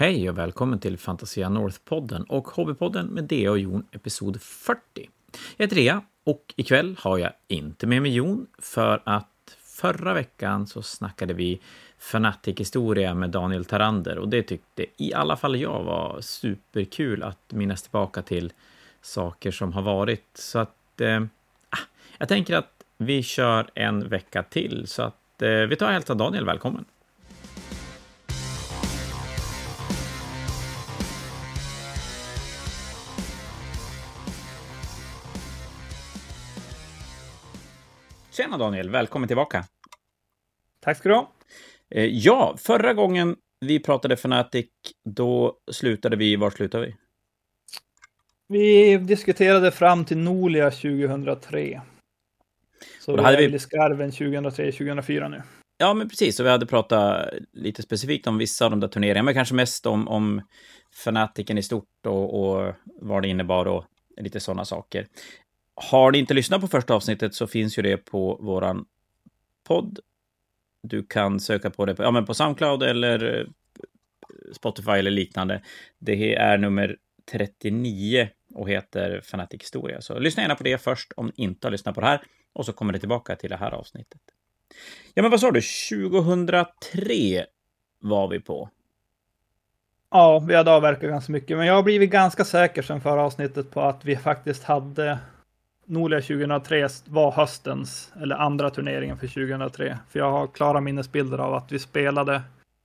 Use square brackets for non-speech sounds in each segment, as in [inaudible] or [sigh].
Hej och välkommen till Fantasia North-podden och Hobbypodden med Dea och Jon, episod 40. Jag heter Dea och ikväll har jag inte med mig Jon för att förra veckan så snackade vi Fanatic-historia med Daniel Tarander och det tyckte i alla fall jag var superkul att minnas tillbaka till saker som har varit. Så att eh, ah, jag tänker att vi kör en vecka till så att eh, vi tar och hälsar Daniel välkommen. Tjena Daniel, välkommen tillbaka. Tack ska du ha. Eh, ja, förra gången vi pratade Fnatic, då slutade vi, var slutade vi? Vi diskuterade fram till Nolia 2003. Så då vi hade vi- i skarven 2003-2004 nu. Ja, men precis. Och vi hade pratat lite specifikt om vissa av de där turneringarna, men kanske mest om, om Fnaticen i stort och, och vad det innebar och lite sådana saker. Har ni inte lyssnat på första avsnittet så finns ju det på våran podd. Du kan söka på det på, ja, men på Soundcloud eller eh, Spotify eller liknande. Det är nummer 39 och heter Fanatic Historia. Så lyssna gärna på det först om ni inte har lyssnat på det här och så kommer det tillbaka till det här avsnittet. Ja, men vad sa du? 2003 var vi på. Ja, vi hade avverkat ganska mycket, men jag har blivit ganska säker sedan förra avsnittet på att vi faktiskt hade Nolia 2003 var höstens, eller andra turneringen för 2003. För jag har klara minnesbilder av att vi spelade.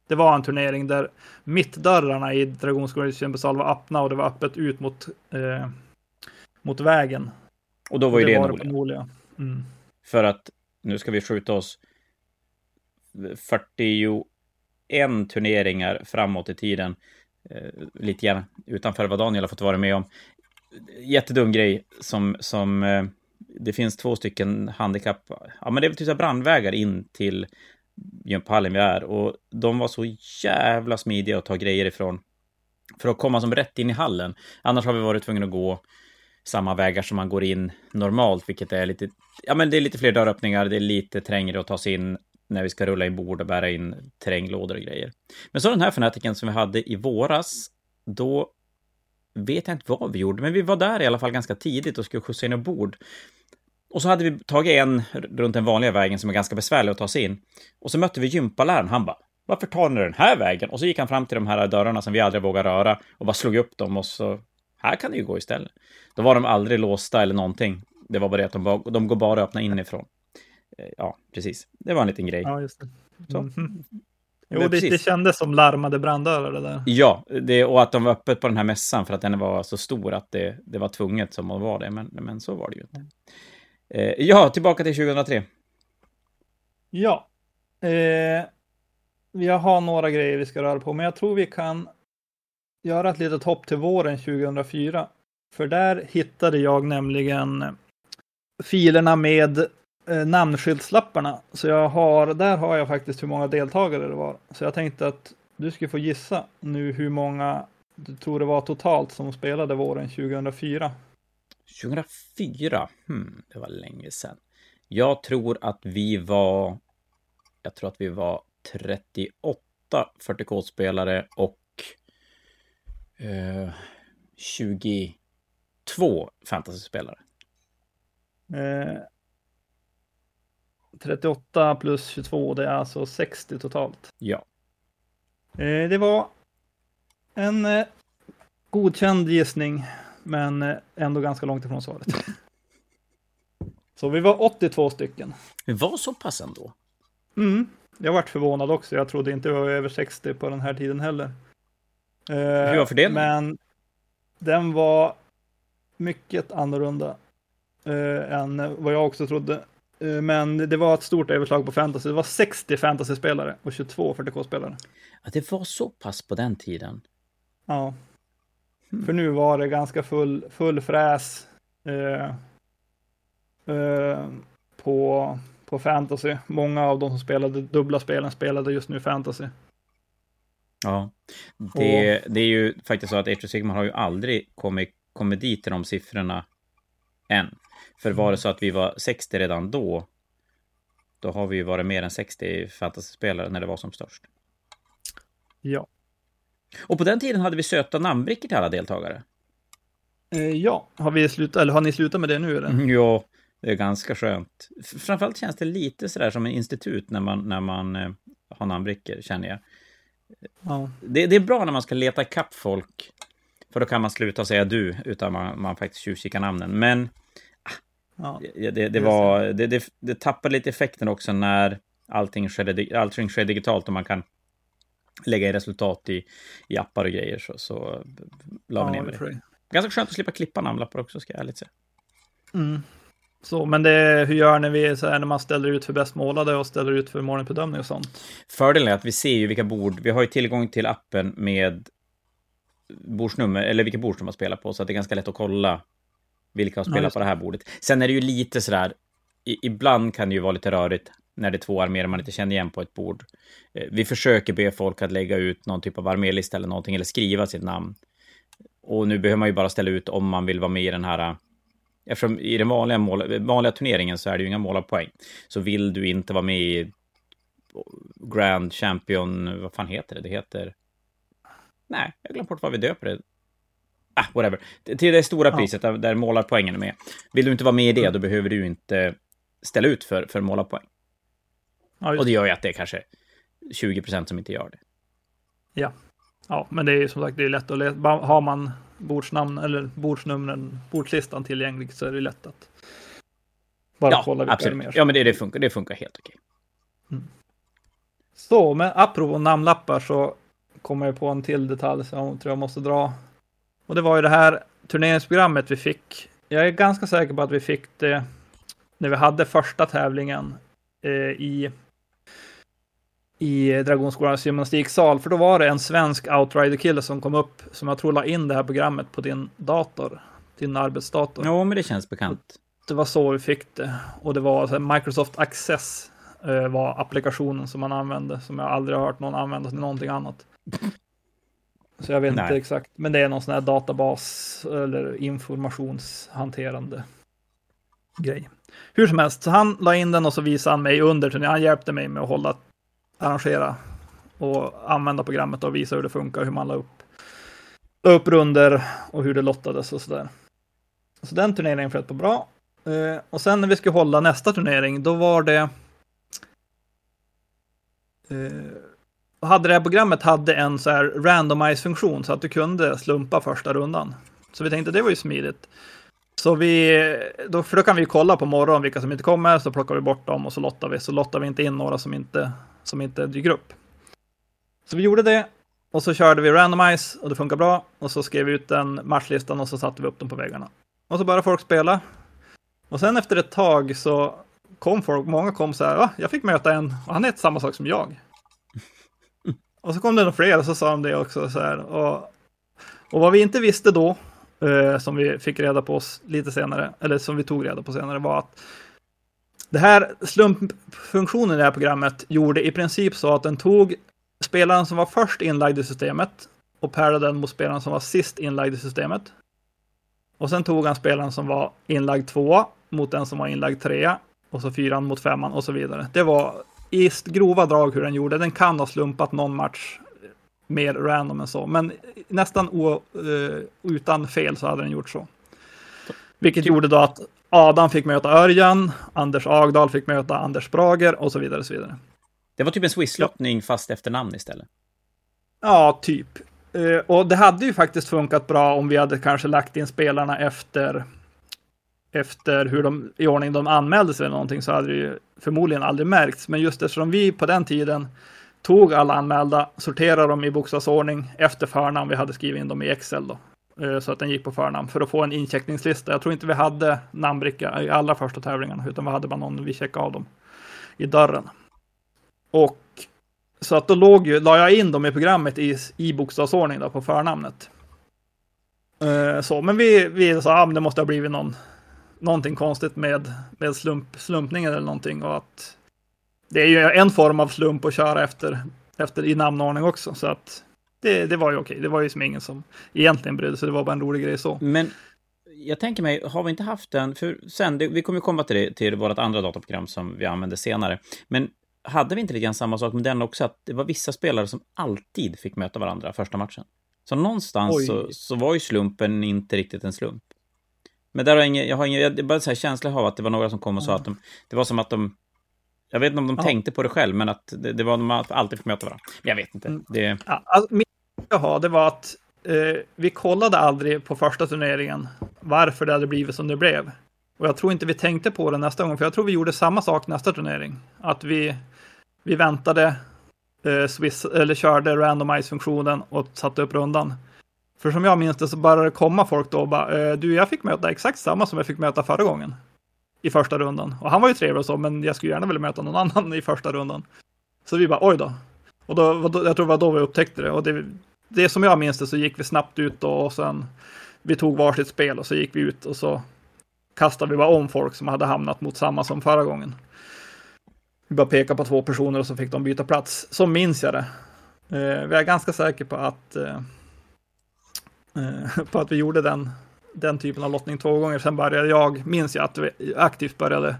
Det var en turnering där mittdörrarna i Dragonskolan Kämpesal var öppna och det var öppet ut mot, eh, mot vägen. Och då var ju det, var Nolia. på Nolia. Mm. För att nu ska vi skjuta oss 41 turneringar framåt i tiden. Eh, lite grann utanför vad Daniel har fått vara med om. Jättedum grej som, som eh, det finns två stycken handikapp, ja men det är väl typ brandvägar in till gymphallen vi är och de var så jävla smidiga att ta grejer ifrån för att komma som rätt in i hallen. Annars har vi varit tvungna att gå samma vägar som man går in normalt, vilket är lite, ja men det är lite fler dörröppningar, det är lite trängre att ta sig in när vi ska rulla in bord och bära in terränglådor och grejer. Men så den här fanatiken som vi hade i våras, då vet jag inte vad vi gjorde, men vi var där i alla fall ganska tidigt och skulle skjutsa in ombord. Och så hade vi tagit en runt den vanliga vägen som är ganska besvärlig att ta sig in. Och så mötte vi gympaläraren, han bara varför tar ni den här vägen? Och så gick han fram till de här dörrarna som vi aldrig vågar röra och bara slog upp dem och så här kan det ju gå istället. Då var de aldrig låsta eller någonting. Det var bara det att de, bara, de går bara att öppna inifrån. Eh, Ja, precis. Det var en liten grej. Ja, just det. Så. Jo, det, det kändes som larmade branddörrar det där. Ja, det, och att de var öppet på den här mässan för att den var så stor att det, det var tvunget som att vara det. Men, men så var det ju inte. Eh, ja, tillbaka till 2003. Ja. Eh, vi har några grejer vi ska röra på, men jag tror vi kan göra ett litet hopp till våren 2004. För där hittade jag nämligen filerna med eh, namnskyltslapparna. Så jag har, där har jag faktiskt hur många deltagare det var. Så jag tänkte att du skulle få gissa nu hur många du tror det var totalt som spelade våren 2004. 2004? Hmm, det var länge sedan. Jag tror att vi var... Jag tror att vi var 38 40K-spelare och eh, 22 fantasyspelare. Eh, 38 plus 22, det är alltså 60 totalt. Ja. Eh, det var en eh, godkänd gissning, men eh, ändå ganska långt ifrån svaret. [laughs] Så vi var 82 stycken. Vi var så pass ändå. Mm. Jag vart förvånad också. Jag trodde inte vi var över 60 på den här tiden heller. Hur var fördelningen? Men den var mycket annorlunda eh, än vad jag också trodde. Eh, men det var ett stort överslag på fantasy. Det var 60 fantasyspelare och 22 40k-spelare. Att det var så pass på den tiden. Ja. Hmm. För nu var det ganska full, full fräs eh, eh, på, på fantasy. Många av de som spelade dubbla spelen spelade just nu fantasy. Ja. Det, det är ju faktiskt så att Age of Sigmar har ju aldrig kommit, kommit dit till de siffrorna än. För var det så att vi var 60 redan då, då har vi ju varit mer än 60 fantasyspelare när det var som störst. Ja. Och på den tiden hade vi söta namnbrickor till alla deltagare. Eh, ja, har vi slutat, eller har ni slutat med det nu eller? Mm, ja, det är ganska skönt. Framförallt känns det lite sådär som en institut när man, när man eh, har namnbrickor, känner jag. Ja. Det, det är bra när man ska leta ikapp folk, för då kan man sluta säga du, utan man, man faktiskt tjuvkikar namnen. Men Ja. det, det, det, var, det, det, det tappar lite effekten också när allting sker, allting sker digitalt och man kan lägga i resultat i, i appar och grejer. Så, så la vi ner med det. Ganska skönt att slippa klippa namnlappar också, ska jag ärligt säga. Mm. Så, men det, hur gör ni vi så här, när man ställer ut för bäst målade och ställer ut för målbedömning och sånt? Fördelen är att vi ser ju vilka bord, vi har ju tillgång till appen med bordsnummer, eller vilka bord som man spelar på, så att det är ganska lätt att kolla vilka har Ja, spelat just på det här bordet. Sen är det ju lite sådär, i, ibland kan det ju vara lite rörigt när det är två arméer man inte känner igen på ett bord. Eh, Vi försöker be folk att lägga ut någon typ av armélista eller någonting, eller skriva sitt namn. Och nu behöver man ju bara ställa ut om man vill vara med i den här Eftersom i den vanliga, mål, vanliga turneringen så är det ju inga målarpoäng. Så vill du inte vara med i Grand Champion, vad fan heter det? Det heter... Nej, jag glömde bort vad vi döper det. Ah, whatever. Till det stora Ja. priset där, där målarpoängen är med. Vill du inte vara med i det, då behöver du inte ställa ut för, för målarpoäng. Ja, Och det gör ju att det är kanske 20 procent som inte gör det. Ja, men det är ju som sagt det är lätt att läsa. Har man bordsnamn eller bordsnumren, bordslistan tillgänglig så är det lätt att bara Ja, kolla vilka absolut. mer. Ja, men det, det, funkar, det funkar helt okej. Så, men apropå namnlappar så kommer jag på en till detalj som jag tror jag måste dra. Och det var ju det här turneringsprogrammet vi fick. Jag är ganska säker på att vi fick det när vi hade första tävlingen eh, i i Dragonskolans gymnastiksal, för då var det en svensk outrider-kille som kom upp, som jag tror la in det här programmet på din dator, din arbetsdator. Ja, men det känns bekant. Det var så vi fick det. Och det var Microsoft Access eh, var applikationen som man använde, som jag aldrig har hört någon använda till någonting annat. Så jag vet inte Nej. exakt, men det är någon sån här databas eller informationshanterande grej. Hur som helst, så han la in den och så visade han mig under turneringen. Han hjälpte mig med att hålla, arrangera och använda programmet och visa hur det funkar, hur man la upp, la upp runder och hur det lottades och sådär. Så den turneringen flöt på bra. Eh, och sen när vi skulle hålla nästa turnering, då var det... Hade det här programmet hade en så här randomize-funktion så att du kunde slumpa första rundan. Så vi tänkte det var ju smidigt. Så vi, då, för då kan vi kolla på morgonen vilka som inte kommer, så plockar vi bort dem och så lottar vi. Så lottar vi inte in några som inte, som inte dyker upp. Så vi gjorde det och så körde vi randomize och det funkar bra. Och så skrev vi ut den matchlistan och så satte vi upp dem på väggarna. Och så började folk spela. Och sen efter ett tag så kom folk, många kom så här. Jag fick möta en, och han heter samma sak som jag. Och så kom det nog fler och så sa de det också så här. Och, och vad vi inte visste då, eh, som vi fick reda på oss lite senare, eller som vi tog reda på senare, var att det här slumpfunktionen i det här programmet gjorde i princip så att den tog spelaren som var först inlagd i systemet och pärlade den mot spelaren som var sist inlagd i systemet. Och sen tog han spelaren som var inlagd tvåa mot den som var inlagd trea och så fyran mot femman och så vidare. Det var i grova drag hur den gjorde. Den kan ha slumpat någon match mer random än så, men nästan o, eh, utan fel så hade den gjort så. Vilket gjorde då att Adam fick möta Örjan, Anders Agdal fick möta Anders Brager och så vidare. Och så vidare. Det var typ en Swiss-lottning fast efter namn istället. Ja, typ. Eh, och det hade ju faktiskt funkat bra om vi hade kanske lagt in spelarna efter efter hur de i ordning de anmälde sig eller någonting så hade det ju förmodligen aldrig märkts. Men just eftersom vi på den tiden tog alla anmälda, sorterade dem i bokstavsordning efter förnamn. Vi hade skrivit in dem i Excel då. Eh, så att den gick på förnamn för att få en incheckningslista. Jag tror inte vi hade namnbricka i alla första tävlingarna utan vi hade bara någon vi checkade av dem i dörren. Och så att då låg ju, la jag in dem i programmet i, i bokstavsordning då på förnamnet. Eh, så, men vi, vi sa att ah, det måste ha blivit någon, någonting konstigt med, med slump, slumpningen eller någonting och att det är ju en form av slump att köra efter, efter i namnordning också. Så att det, det var ju okej. Det var ju som ingen som egentligen brydde sig. Det var bara en rolig grej så. Men jag tänker mig, har vi inte haft den, för sen, det, vi kommer ju komma till det, till vårt andra dataprogram som vi använder senare, men hade vi inte lite grann samma sak med den också, att det var vissa spelare som alltid fick möta varandra första matchen. Så någonstans så, så, var ju slumpen inte riktigt en slump. Men där har jag ingen, jag har ingen, jag bara så här känsla av att det var några som kom och sa att de, det var som att de, jag vet inte om de ja. tänkte på det själv, men att det, det var de alltid fick möta varandra. Men jag vet inte. Mm. Det... Ja, alltså, min jag det var att eh, vi kollade aldrig på första turneringen varför det hade blivit som det blev. Och jag tror inte vi tänkte på det nästa gång, för jag tror vi gjorde samma sak nästa turnering. Att vi, vi väntade, eh, Swiss, eller körde randomize-funktionen och satte upp rundan. För som jag minns det så började det komma folk då och bara, eh, du jag fick möta exakt samma som jag fick möta förra gången. I första rundan. Och han var ju trevlig och så, men jag skulle gärna vilja möta någon annan i första rundan. Så vi bara, oj då. Och då, jag tror det var då vi upptäckte det. Och det, det som jag minns det så gick vi snabbt ut då och sen vi tog varsitt spel och så gick vi ut och så kastade vi bara om folk som hade hamnat mot samma som förra gången. Vi bara pekade på två personer och så fick de byta plats. Så minns jag det. Eh, vi är ganska säkra på att eh, [laughs] på att vi gjorde den, den typen av lottning två gånger. Sen började jag, minns jag att vi aktivt började,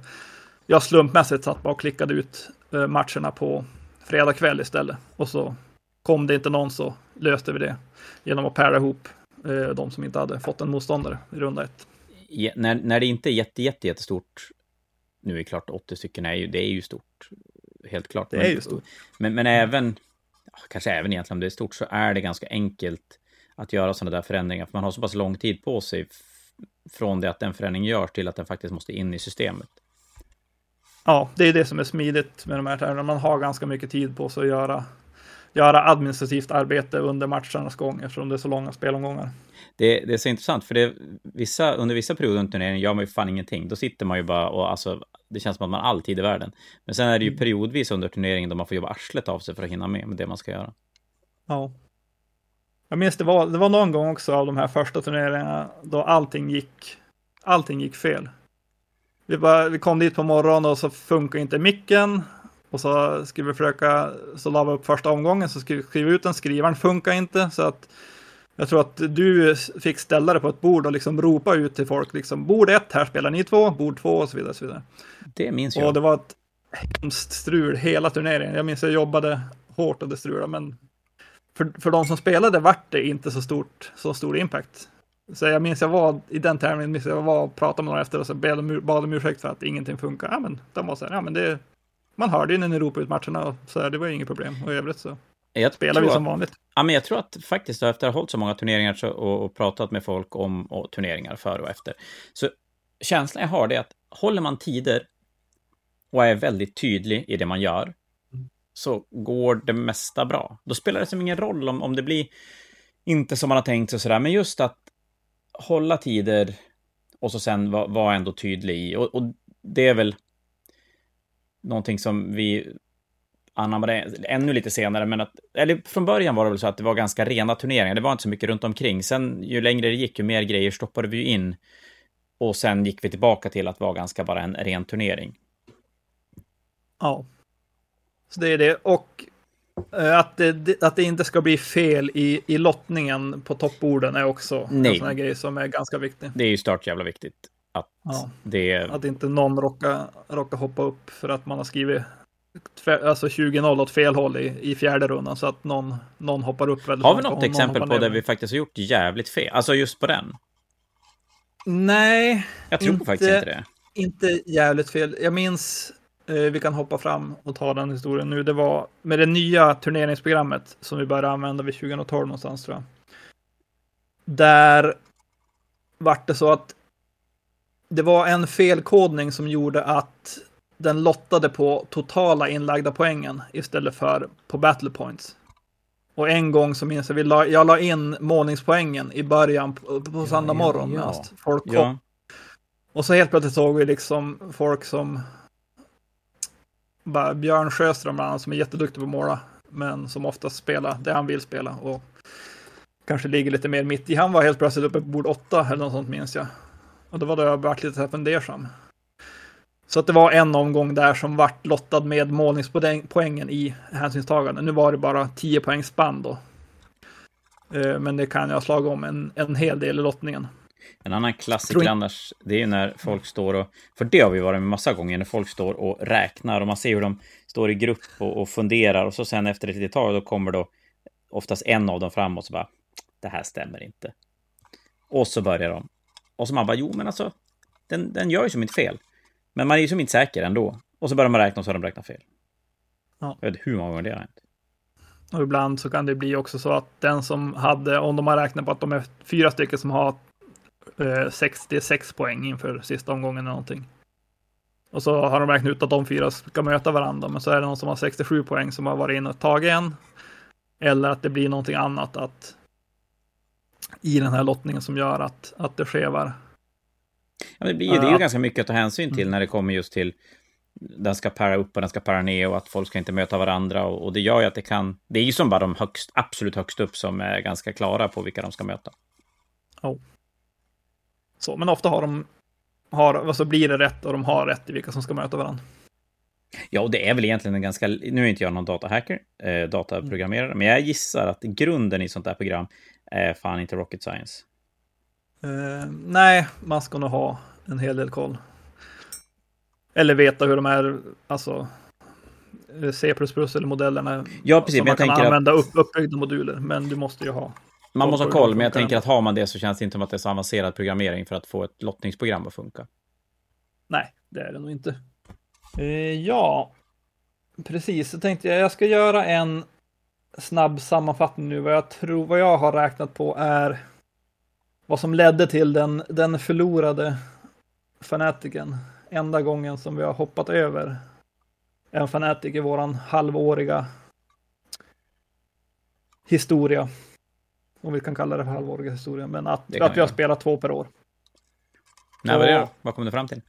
jag slumpmässigt satt bara och klickade ut eh, matcherna på fredag kväll istället. Och så kom det inte någon så löste vi det genom att para ihop eh, de som inte hade fått en motståndare i runda ett. Ja, när, när det inte är jätte, jätte, jättestort, nu är det klart 80 stycken är ju, det är ju stort, helt klart. Det men, är ju stort. Men, men även, kanske även egentligen om det är stort, så är det ganska enkelt att göra sådana där förändringar, för man har så pass lång tid på sig från det att den förändringen görs till att den faktiskt måste in i systemet. Ja, det är det som är smidigt med de här tävlingarna. Man har ganska mycket tid på sig att göra göra administrativt arbete under matchernas gång eftersom det är så långa spelomgångar. Det, det är så intressant, för det, vissa, under vissa perioder under turneringen gör man ju fan ingenting. Då sitter man ju bara och alltså, det känns som att man har all tid i världen. Men sen är det ju mm. periodvis under turneringen då man får jobba arslet av sig för att hinna med med det man ska göra. Ja. Jag minns det var, det var någon gång också av de här första turneringarna då allting gick, allting gick fel. Vi, bara, vi kom dit på morgonen och så funkar inte micken och så skulle vi försöka, så la vi upp första omgången, så skulle vi skriva ut den, skrivaren funkar inte. Så att jag tror att du fick ställa dig på ett bord och liksom ropa ut till folk, liksom bord ett, här spelar ni två, bord två och så vidare. Och så vidare. Det minns jag. Och det var ett hemskt strul hela turneringen. Jag minns att jag jobbade hårt och det strulade, men för, för de som spelade vart det inte så, stort, så stor impact. Så jag minns jag var i den tävlingen, minns jag var och pratade med några efter och så bad de, bad de ursäkt för att ingenting funkar. Ja, men de var så här, ja men det, man hörde ju när ni ropade ut matcherna, så här, det var ju inget problem. Och i övrigt så jag spelar vi som vanligt. Ja, men jag tror att faktiskt efter att ha hållit så många turneringar så, och, och, pratat med folk om och turneringar före och efter, så känslan jag har är att håller man tider och är väldigt tydlig i det man gör, så går det mesta bra. Då spelar det som ingen roll om, om det blir inte som man har tänkt sig sådär, men just att hålla tider och så sen vara var ändå tydlig i. Och, och det är väl någonting som vi anammade ännu lite senare, men att, eller från början var det väl så att det var ganska rena turneringar, det var inte så mycket runt omkring. Sen ju längre det gick, ju mer grejer stoppade vi in. Och sen gick vi tillbaka till att vara ganska bara en ren turnering. Ja. Så det är det. Och eh, att det, att det inte ska bli fel i, i lottningen på toppborden är också Nej. en sån här grej som är ganska viktig. Det är ju start jävla viktigt. Att, ja. det... att inte någon råkar, råkar hoppa upp för att man har skrivit alltså 20-0 åt fel håll i, i fjärde rundan så att någon, någon hoppar upp väldigt Har vi något exempel på där vi faktiskt har gjort jävligt fel? Alltså just på den? Nej. Jag tror inte, faktiskt inte det. Inte jävligt fel. Jag minns, vi kan hoppa fram och ta den historien nu. Det var med det nya turneringsprogrammet som vi började använda vid 2012 någonstans tror jag. Där vart det så att det var en felkodning som gjorde att den lottade på totala inlagda poängen istället för på battle points. Och en gång så minns jag, vi la, jag la in målningspoängen i början på, på ja, söndag morgon ja, ja. folk kom. Ja. Och så helt plötsligt såg vi liksom folk som bara Björn Sjöström bland annat som är jätteduktig på att måla, men som oftast spelar det han vill spela och kanske ligger lite mer mitt i. Han var helt plötsligt uppe på bord åtta eller något sånt minns jag. Och då var då jag varit lite fundersam. Så att det var en omgång där som vart lottad med målningspoängen i hänsynstagande. Nu var det bara 10 poängs spann då. Eh, men det kan jag ha slagit om en, en hel del i lottningen. En annan klassiker annars, det är ju när folk står och... För det har vi varit med massa gånger, när folk står och räknar och man ser hur de står i grupp och, och funderar och så sen efter ett litet tag då kommer då oftast en av dem fram och så bara det här stämmer inte. Och så börjar de. Och så man bara jo men alltså den, den gör ju som inte fel. Men man är ju som inte säker ändå. Och så börjar man räkna och så har de räknat fel. Ja. Jag vet hur många gånger det har hänt. Och ibland så kan det bli också så att den som hade, om de har räknat på att de är fyra stycken som har eh, 66 poäng inför sista omgången eller någonting. Och så har de räknat ut att de fyra ska möta varandra, men så är det någon som har 67 poäng som har varit inne och tagit en. Eller att det blir någonting annat att i den här lottningen som gör att, att det skevar. Ja, det, blir, det är ju Ja. ganska mycket att ta hänsyn till när det kommer just till den ska para upp och den ska para ner och att folk ska inte möta varandra och, och det gör ju att det kan... Det är ju som bara de högst, absolut högst upp som är ganska klara på vilka de ska möta. Så, men ofta har de, har, alltså blir det rätt och de har rätt i vilka som ska möta varandra. Ja, och det är väl egentligen en ganska... Nu är inte jag någon datahacker, eh, dataprogrammerare, men jag gissar att grunden i sånt där program är fan inte rocket science. Eh, nej, man ska nog ha en hel del koll. Eller veta hur de här, alltså C++ eller modellerna Ja, precis, som man jag kan att- använda upp, uppbyggda moduler. Men du måste ju ha. Man måste ha koll men jag tänker att har man det så känns det inte som att det är så avancerad programmering för att få ett lottningsprogram att funka. Nej, det är det nog inte. Eh, ja, precis. Så tänkte jag, jag ska göra en snabb sammanfattning nu. Vad jag tror, vad jag har räknat på är vad som ledde till den, den förlorade fanatiken. Enda gången som vi har hoppat över en fanatic i våran halvåriga historia. Om vi kan kalla det för halvåriga historia, men att, att vi har spelat två per år. Nej, vad det? Vad kom du fram till?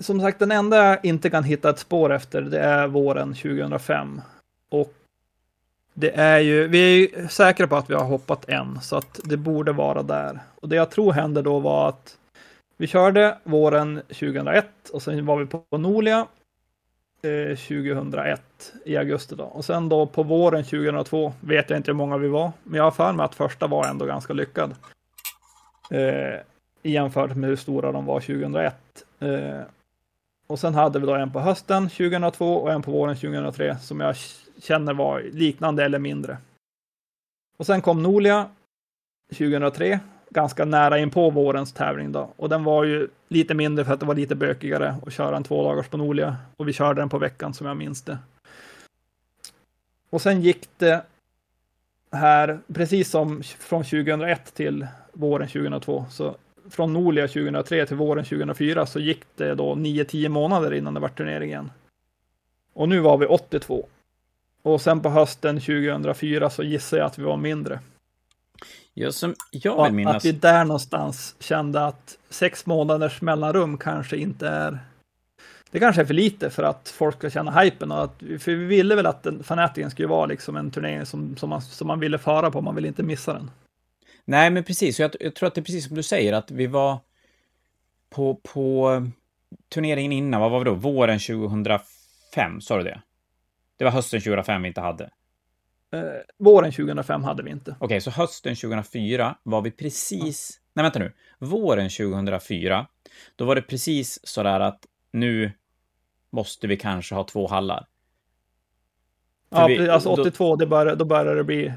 som sagt, den enda jag inte kan hitta ett spår efter, det är våren 2005. Och det är ju, vi är ju säkra på att vi har hoppat en, så att det borde vara där. Och det jag tror hände då var att vi körde våren 2001 och sen var vi på Nolia eh, 2001 i augusti då. Och sen då på våren 2002 vet jag inte hur många vi var, men jag har för mig att första var ändå ganska lyckad. Eh, jämfört med hur stora de var 2001. Eh, och sen hade vi då en på hösten 2002 och en på våren 2003 som jag känner var liknande eller mindre. Och sen kom Nolia 2003, ganska nära in på vårens tävling då. Och den var ju lite mindre för att det var lite bökigare att köra en två dagars på Nolia. Och vi körde den på veckan som jag minns det. Och sen gick det här, precis som från 2001 till våren 2002, så från Nolia 2003 till våren 2004 så gick det då 9-10 månader innan det var turnering igen. Och nu var vi 82. Och sen på hösten 2004 så gissar jag att vi var mindre. Jag, som, jag vill att, minnas... att vi där någonstans kände att sex månaders mellanrum kanske inte är det kanske är för lite för att folk ska känna hypen. Och att, för vi ville väl att Fanatiken skulle vara liksom en turnering som, som, man, som man ville fara på, man ville inte missa den. Nej, men precis. Jag, jag tror att det är precis som du säger, att vi var på, på turneringen innan, vad var vi då? Våren 2005, sa du det? Det var hösten 2005 vi inte hade. Eh, våren 2005 hade vi inte. Okej, så hösten 2004 var vi precis... Nej, vänta nu. Våren 2004, då var det precis sådär att nu måste vi kanske ha två hallar. För Ja, vi- alltså då- 82, det började, då började det bli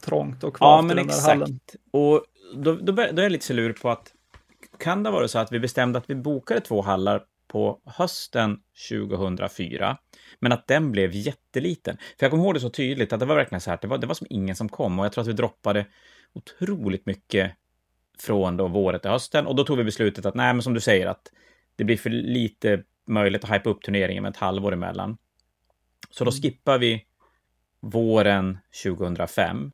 trångt och Ja, kvavt i men den där exakt. hallen. Och då, då, då är jag lite så lur på att kan det vara så att vi bestämde att vi bokade två hallar på hösten 2004, men att den blev jätteliten. För jag kommer ihåg det så tydligt att det var verkligen så här, det var, det var som ingen som kom och jag tror att vi droppade otroligt mycket från då våren till hösten och då tog vi beslutet att nej, men som du säger att det blir för lite möjligt att hypa upp turneringen med ett halvår emellan. Så då Mm. skippar vi våren 2005.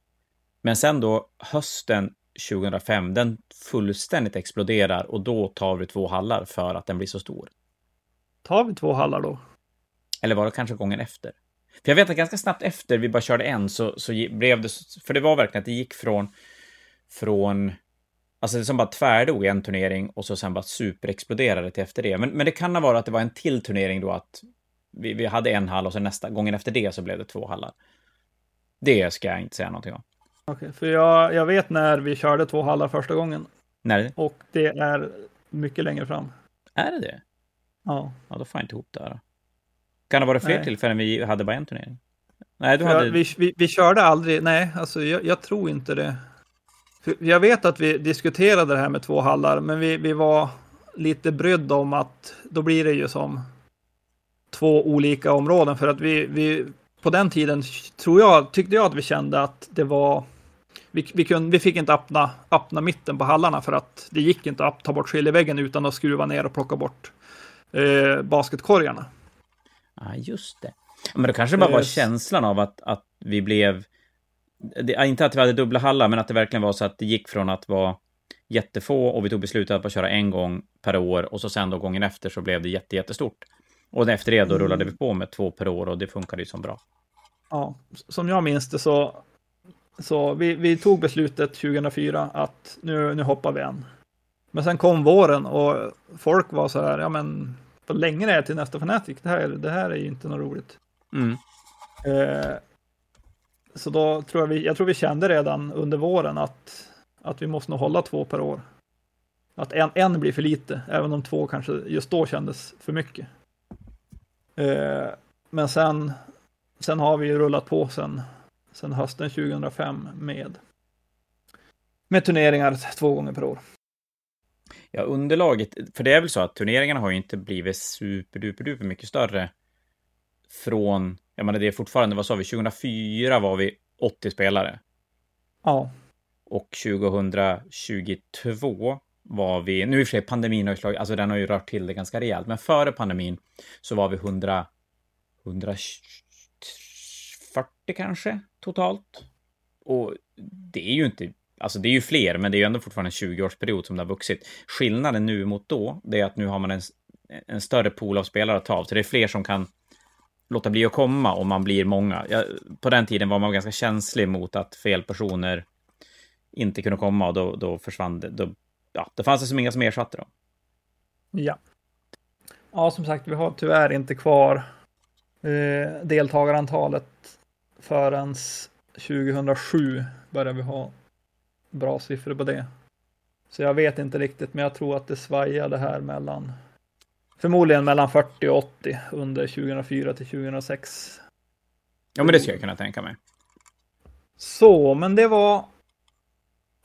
Men sen då hösten 2005, den fullständigt exploderar och då tar vi två hallar för att den blir så stor. Tar vi två hallar då? Eller var det kanske gången efter? För jag vet att ganska snabbt efter vi bara körde en så, så blev det, för det var verkligen att det gick från, från, alltså det som bara tvärdog en turnering och så sen bara superexploderade till efter det. Men, men det kan ha varit att det var en till turnering då att vi, vi hade en hall och sen nästa gången efter det så blev det två hallar. Det ska jag inte säga någonting om. Okej, för jag, jag vet när vi körde två hallar första gången När och det är mycket längre fram. är det det? Ja, Ja, då får jag inte ihop det här. Kan det vara fler Nej. tillfällen vi hade bara en turnering? Nej, du hade... vi, vi, vi körde aldrig, nej, alltså jag, jag tror inte det. För jag vet att vi diskuterade det här med två hallar, men vi, vi var lite brydda om att då blir det ju som två olika områden för att vi, vi på den tiden tror jag, tyckte jag att vi kände att det var vi, vi, kunde, vi fick inte öppna, öppna mitten på hallarna för att det gick inte att ta bort skiljeväggen utan att skruva ner och plocka bort eh, basketkorgarna. Ja, just det. Men då kanske det bara var Yes. känslan av att, att vi blev... Det, inte att vi hade dubbla hallar, men att det verkligen var så att det gick från att vara jättefå och vi tog beslutet att bara köra en gång per år och så sen då gången efter så blev det jätte, jättestort. Och efter det då Mm. rullade vi på med två per år och det funkade ju som bra. Ja, som jag minns det så, så vi, vi tog beslutet 2004 att nu, nu hoppar vi en. Men sen kom våren och folk var så här, ja men vad länge det är till nästa Fnatic, det här, det här är ju inte något roligt. Mm. Eh, så då tror jag vi, jag tror vi kände redan under våren att, att vi måste nog hålla två per år. Att en, en blir för lite, även om två kanske just då kändes för mycket. Eh, men sen, sen har vi ju rullat på sen, sen hösten 2005 med, med turneringar två gånger per år. Ja, underlaget, för det är väl så att turneringarna har ju inte blivit superduper mycket större från, jag menar det är fortfarande, vad sa vi, 2004 var vi 80 spelare. Ja, Och 2022 var vi, nu i och för sig pandemin har ju slagit, alltså den har ju rört till det ganska rejält, men före pandemin så var vi 100, 140 kanske totalt. Och det är ju inte, alltså det är ju fler, men det är ju ändå fortfarande en 20-årsperiod som det har vuxit. Skillnaden nu mot då, det är att nu har man en, en större pool av spelare att ta av, så det är fler som kan låta bli att komma om man blir många. Jag, på den tiden var man ganska känslig mot att fel personer inte kunde komma och då, då försvann det. Då, ja, det fanns det som inga som ersatte dem. Ja. Ja, som sagt, vi har tyvärr inte kvar eh, deltagarantalet förrän 2007 började vi ha bra siffror på det. Så jag vet inte riktigt, men jag tror att det svajade här mellan förmodligen mellan 40 och 80 under 2004 till 2006. Ja, men det skulle jag kunna tänka mig. Så, men det var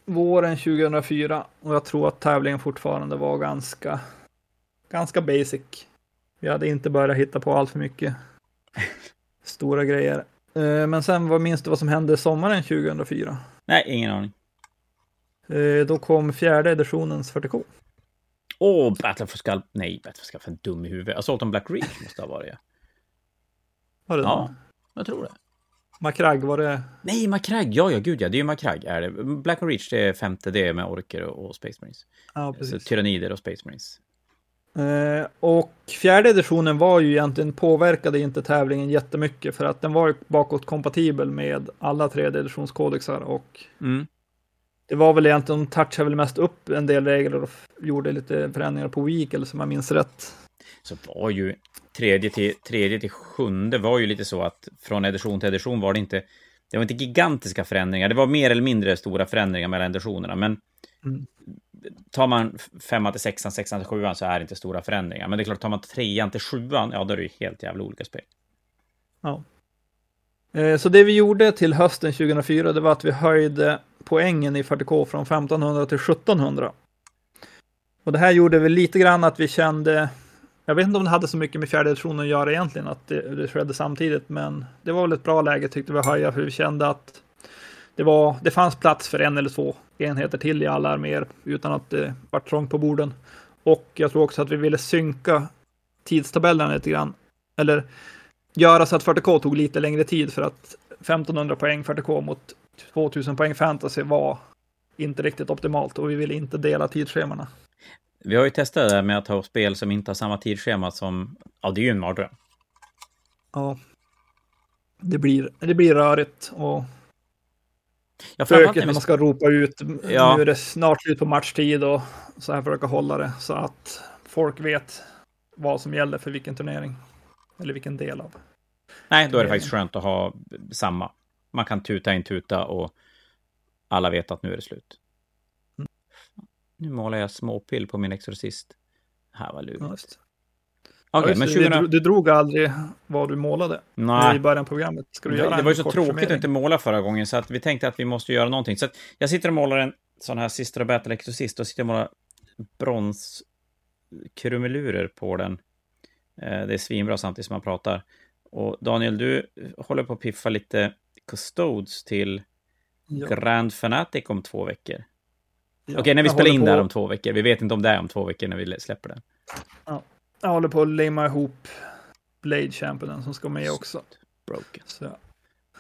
våren 2004 och jag tror att tävlingen fortfarande var ganska, ganska basic. Vi hade inte börjat hitta på allt för mycket [laughs] stora grejer. Eh, Men sen, vad minns du vad som hände sommaren 2004? Nej, ingen aning. Eh, Då kom fjärde editionens 40K. Åh, Battle for Skull. Nej, Battle for Skull, för dum i huvudet. Assault on Black Reach måste ha varit. Var det Ja, ja. jag tror det. Macragg, var det? Nej, Macragge. Ja, ja, gud ja. Det är ju. Är det. Black and Reach, det är femte. Det är med orker och, Space Marines. Ja, Så precis. tyrannider och Space Marines. Eh, och fjärde editionen var ju egentligen påverkade inte tävlingen jättemycket för att den var bakåtkompatibel med alla tredje editionskodexar och Mm. Det var väl egentligen, de touchade väl mest upp en del regler och gjorde lite förändringar på Week eller som jag minns rätt. Så var ju tredje till, tredje till sjunde var ju lite så att från edition till edition var det inte det var inte gigantiska förändringar. Det var mer eller mindre stora förändringar mellan editionerna. Men Mm. tar man femman till sexan, sexan till sjuan så är det inte stora förändringar. Men det är klart, tar man trean till sjuan, ja då är det ju helt jävla olika spel. Eh, så det vi gjorde till hösten 2004, det var att vi höjde poängen i 40K från 1500 till 1700. Och det här gjorde väl lite grann att vi kände, jag vet inte om det hade så mycket med fjärde editionen att göra egentligen, att det, det skedde samtidigt, men det var väl ett bra läge tyckte vi att höja, för vi kände att det, var, det fanns plats för en eller två enheter till i alla arméer utan att det var trångt på borden. Och jag tror också att vi ville synka tidstabellerna lite grann. Eller göra så att 40K tog lite längre tid för att 1500 poäng 40K mot 2000 poäng fantasy var inte riktigt optimalt och vi ville inte dela tidsschemana. Vi har ju testat det där med att ha spel som inte har samma tidsschema som... Ja, det är ju en mardröm. Ja. Det blir, det blir rörigt och Ja, bökigt när man ska ropa ut. Ja. Nu är det snart slut på matchtid och så här försöka hålla det så att folk vet vad som gäller för vilken turnering. Eller vilken del av. Nej, då är det faktiskt skönt att ha samma. Man kan tuta in tuta och alla vet att nu är det slut. Mm. Nu målar jag småpill på min Exorcist. Det här var lurigt. Ja, okay, men 2000... du, du drog aldrig vad du målade Nej. i början av programmet. Ska du göra det var ju så tråkigt att inte måla förra gången, så att vi tänkte att vi måste göra någonting. Så jag sitter och målar en sån här Sister of Battle Exorcist och sitter och målar bronskrumelurer på den. Eh, det är svinbra samtidigt som man pratar. Och Daniel, du håller på att piffa lite Custodes till ja. Grand Fanatic om två veckor. Ja, Okej, när vi spelar in på... där om två veckor. Vi vet inte om det är om två veckor när vi släpper den. Ja. Jag håller på att limma ihop Blade Championen som ska med också. Broken. Så,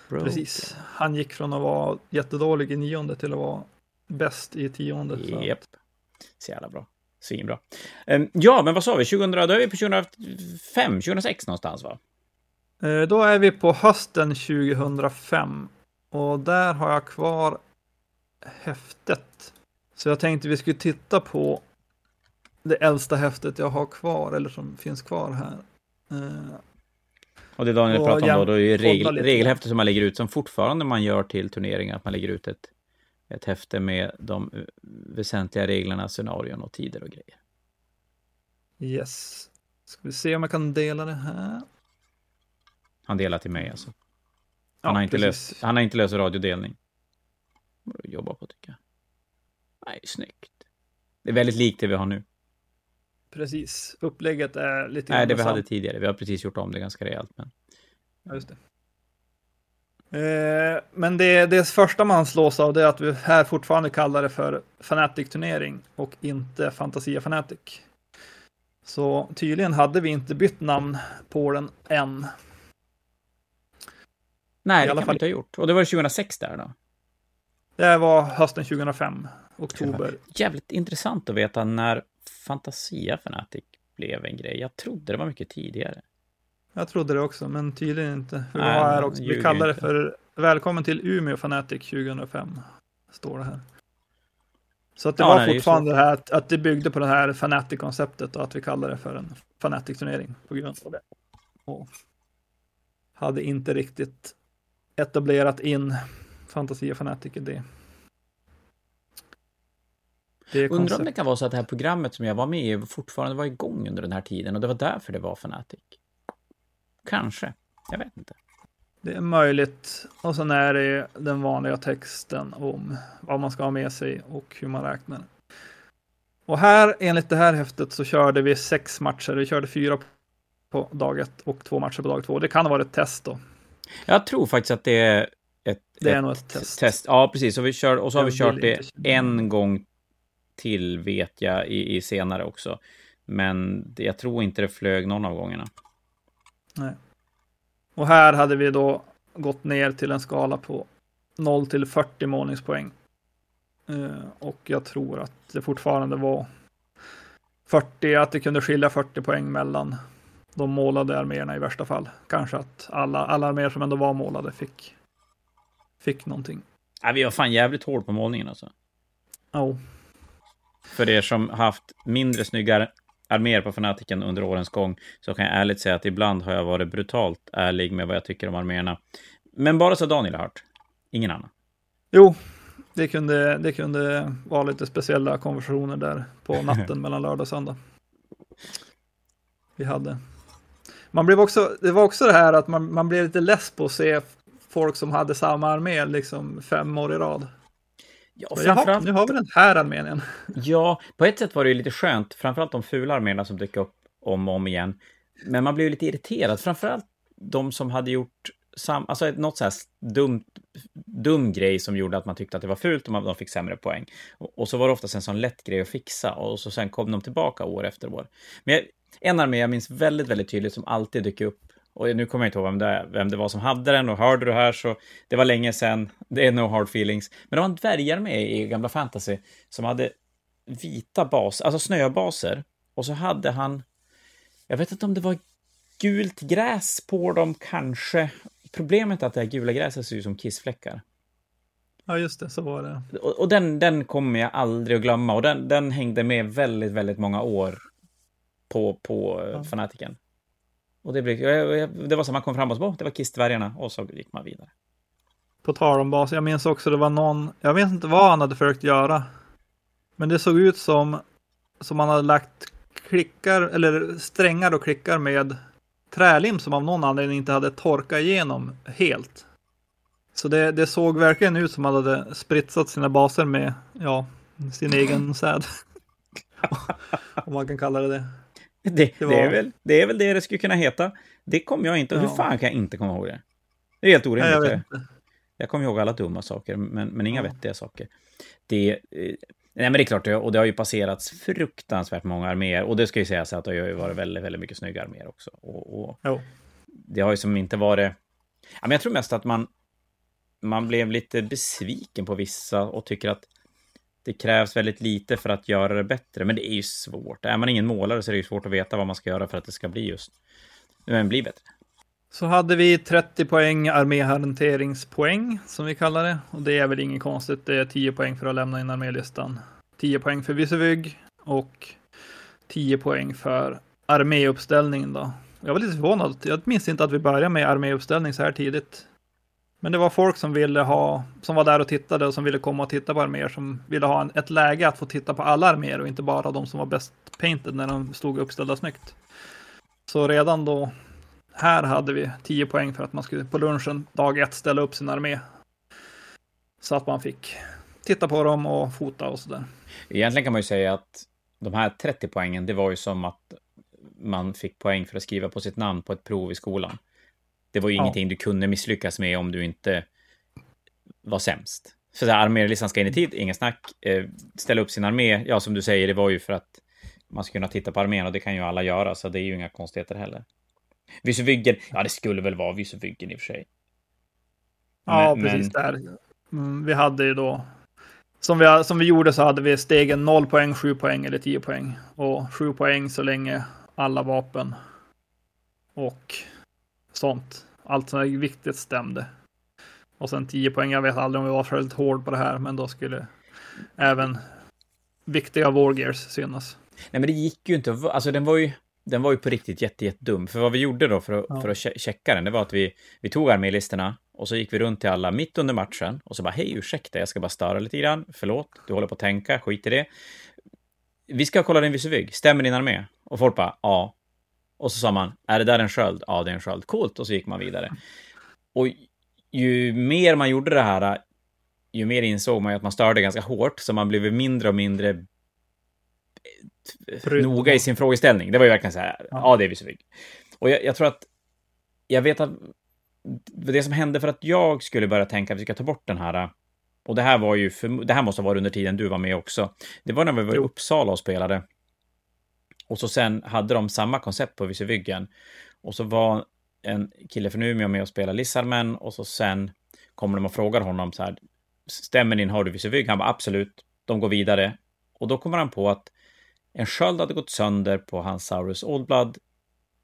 Broken. Precis. Han gick från att vara jättedålig i nionde till att vara bäst i tionde. Japp. Yep. Så jävla bra. Svinbra. Um, ja, men vad sa vi? 2000, då är vi på 2005, 2006 någonstans va? Uh, då är vi på hösten 2005. Och där har jag kvar häftet. Så jag tänkte vi skulle titta på det äldsta häftet jag har kvar, eller som finns kvar här. Uh, och det Daniel pratar om då, då är ju regel, regelhäftet som man lägger ut, som fortfarande man gör till turneringar, att man lägger ut ett ett häfte med de eh, väsentliga reglerna, scenarion och tider och grejer. Yes. Ska vi se om jag kan dela det här. Han delar till mig alltså. Han, ja, har, inte löst, han har inte löst radiodelning. Jobba på tycker jag. Nej, snyggt. Det är väldigt likt det vi har nu. Precis. Upplägget är lite Nej, det vi hade tidigare. Vi har precis gjort om det ganska rejält. Men... Ja, just det. Eh, men det, det första man slås av det är att vi här fortfarande kallar det för Fanatic-turnering och inte Fantasia Fanatic. Så tydligen hade vi inte bytt namn på den än. Nej, I det kan fall... inte ha gjort. Och det var 2006 där då? Det var hösten 2005, oktober. Jävligt intressant att veta när Fantasia Fanatic blev en grej. Jag trodde det var mycket tidigare. Jag trodde det också, men tydligen inte. För Nej, här också. Vi kallar det för Välkommen till Umeå Fanatic 2005. Står det här. Så att det ja, var nej, fortfarande det, här att, att det byggde på det här Fanatic-konceptet och att vi kallar det för en Fanatic-turnering på grund av det. Och hade inte riktigt etablerat in Fantasia Fanatic i det. det Undrar om det kan vara så att det här programmet som jag var med i fortfarande var igång under den här tiden och det var därför det var Fanatic. Kanske. Jag vet inte. Det är möjligt. Och sen är det den vanliga texten om vad man ska ha med sig och hur man räknar. Och här, enligt det här häftet, så körde vi sex matcher. Vi körde fyra på dag ett och två matcher på dag två. Det kan varit ett test då. Jag tror faktiskt att det är ett, det är nog ett test. test. Ja, precis. Och, vi kör, och så har vi kört det en gång till, vet jag, i, i senare också. Men jag tror inte det flög någon av gångerna. Nej. Och här hade vi då gått ner till en skala på 0 till 40 målningspoäng. Uh, och jag tror att det fortfarande var 40, att det kunde skilja 40 poäng mellan de målade arméerna i värsta fall. Kanske att alla, alla arméer som ändå var målade fick, fick någonting. Ja, vi var fan jävligt hård på målningen alltså. Ja. Oh. För er som haft mindre snygga arméer på fanatiken under årens gång så kan jag ärligt säga att ibland har jag varit brutalt ärlig med vad jag tycker om arméerna. Men bara så Daniel har hört. Ingen annan. Jo, det kunde, det kunde vara lite speciella konversationer där på natten [laughs] mellan lördag och söndag. Vi hade. Man blev också, det var också det här att man, man blev lite less på att se folk som hade samma armé liksom fem år i rad. Ja, framförallt... nu har vi den här armén igen. [laughs] Ja, på ett sätt var det ju lite skönt, framförallt de fula arméerna som dök upp om och om igen. Men man blev ju lite irriterad, framförallt de som hade gjort sam, alltså något så här dumt, dum grej som gjorde att man tyckte att det var fult och man, de fick sämre poäng. Och, och så var det oftast en sån lätt grej att fixa och så sen kom de tillbaka år efter år. Men jag, en armé jag minns väldigt, väldigt tydligt som alltid dyker upp och nu kommer jag inte ihåg vem det, vem det var som hade den och hörde du här så det var länge sedan. Det är no hard feelings. Men det var en dvärgar med i gamla fantasy som hade vita baser, alltså snöbaser. Och så hade han, jag vet inte om det var gult gräs på dem kanske. Problemet är att det här gula gräset ser ut som kissfläckar. Ja, just det, så var det. Och, och den, den kommer jag aldrig att glömma och den, den hängde med väldigt, väldigt många år på, på ja. fanatiken. Och det, blev, det var så man kom fram och så, det var Kiss-dvärgarna och så gick man vidare. På tal om baser, jag minns också det var någon, jag vet inte vad han hade försökt göra. Men det såg ut som, som han hade lagt klickar, eller strängar och klickar med trälim som av någon anledning inte hade torkat igenom helt. Så det, det såg verkligen ut som han hade spritsat sina baser med, ja, sin egen säd. [laughs] Om man kan kalla det det. Det, det, var... det, är väl, det är väl det det skulle kunna heta. Det kommer jag inte... Ja. Hur fan kan jag inte komma ihåg det? Det är helt orimligt. Nej, jag, jag, jag kommer ihåg alla dumma saker, men, men inga ja. vettiga saker. Det, eh, nej, men det är klart, och det har ju passerats fruktansvärt många arméer. Och det ska ju sägas att det har ju varit väldigt, väldigt mycket snygga arméer också. Och, och Det har ju som inte varit... Ja, men jag tror mest att man, man blev lite besviken på vissa och tycker att det krävs väldigt lite för att göra det bättre, men det är ju svårt. Är man ingen målare så är det ju svårt att veta vad man ska göra för att det ska bli just, men bli bättre. Så hade vi 30 poäng arméhanteringspoäng som vi kallar det. Och det är väl inget konstigt. Det är 10 poäng för att lämna in armélistan. 10 poäng för Visevig och 10 poäng för arméuppställningen då. Jag var lite förvånad. Jag minns inte att vi började med arméuppställning så här tidigt. Men det var folk som ville ha, som var där och tittade och som ville komma och titta på arméer, som ville ha en, ett läge att få titta på alla arméer och inte bara de som var bäst painted när de stod uppställda snyggt. Så redan då, här hade vi 10 poäng för att man skulle på lunchen dag ett ställa upp sin armé. Så att man fick titta på dem och fota och sådär. Egentligen kan man ju säga att de här 30 poängen, det var ju som att man fick poäng för att skriva på sitt namn på ett prov i skolan. Det var ju ja. ingenting du kunde misslyckas med om du inte var sämst. Så armélistan ska in i tid, ingen snack. Eh, ställa upp sin armé, ja som du säger, det var ju för att man ska kunna titta på armén och det kan ju alla göra, så det är ju inga konstigheter heller. Vysuvyggen, ja det skulle väl vara Vysuvyggen i och för sig. Ja, men, precis men... där. Mm, vi hade ju då, som vi, som vi gjorde så hade vi stegen 0 poäng, 7 poäng eller 10 poäng. Och 7 poäng så länge alla vapen. Och sånt. Allt som är viktigt stämde. Och sen 10 poäng. Jag vet aldrig om vi var för hård på det här, men då skulle även viktiga Wargears synas. Nej, men det gick ju inte. Alltså, den var ju, den var ju på riktigt jätte, jätte dum. För vad vi gjorde då för att, ja. för att checka den, det var att vi, vi tog armélistorna och så gick vi runt till alla mitt under matchen och så bara hej, ursäkta, jag ska bara störa lite grann. Förlåt, du håller på att tänka, skit i det. Vi ska kolla din visuvig, stämmer din armé? Och folk bara ja. Och så sa man, är det där en sköld? Ja, det är en sköld. Coolt. Och så gick man vidare. Och ju mer man gjorde det här, ju mer insåg man ju att man störde ganska hårt, så man blev mindre och mindre Förutom. noga i sin frågeställning. Det var ju verkligen så här, ja, ja det är vi så fick. Och jag, jag, tror att, jag vet att det som hände för att jag skulle börja tänka att vi ska ta bort den här, och det här var ju, för, det här måste ha varit under tiden du var med också. Det var när vi var i Uppsala och spelade. Och så sen hade de samma koncept på visevyggen. Och så var en kille från Umeå med och spelade Lissarmen och så sen kommer de och frågar honom så här, stämmer din, har du visevygg? Han bara absolut, de går vidare. Och då kommer han på att en sköld hade gått sönder på hans Saurus Oldblood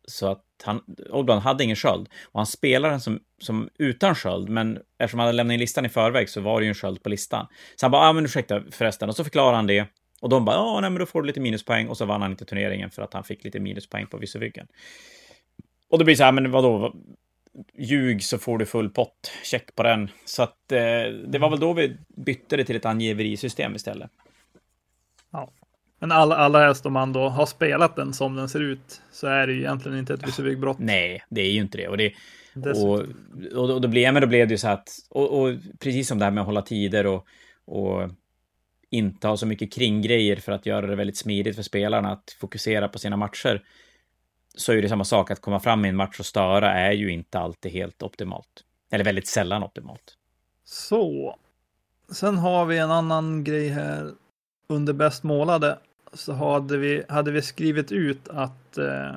så att han, Oldblood hade ingen sköld. Och han spelar den som, som utan sköld, men eftersom han hade lämnat in listan i förväg så var det ju en sköld på listan. Så han bara, ja ah, men ursäkta förresten, och så förklarar han det. Och de bara, ja, nej, men då får du lite minuspoäng. Och så vann han inte turneringen för att han fick lite minuspoäng på Vissevyggen. Och då blir det så här, men vadå? Ljug så får du full pott. Check på den. Så att eh, det var väl då vi bytte det till ett angiverisystem istället. Ja. Men alla, alla helst om man då har spelat den som den ser ut så är det ju egentligen inte ett Vissevig-brott. Nej, det är ju inte det. Och, det, och, och då, blev, men då blev det ju så att, och, och, precis som det här med att hålla tider och, och inte ha så mycket kringgrejer för att göra det väldigt smidigt för spelarna att fokusera på sina matcher, så är det samma sak att komma fram i en match och störa är ju inte alltid helt optimalt. Eller väldigt sällan optimalt. Så. Sen har vi en annan grej här. Under bäst målade så hade vi, hade vi skrivit ut att eh,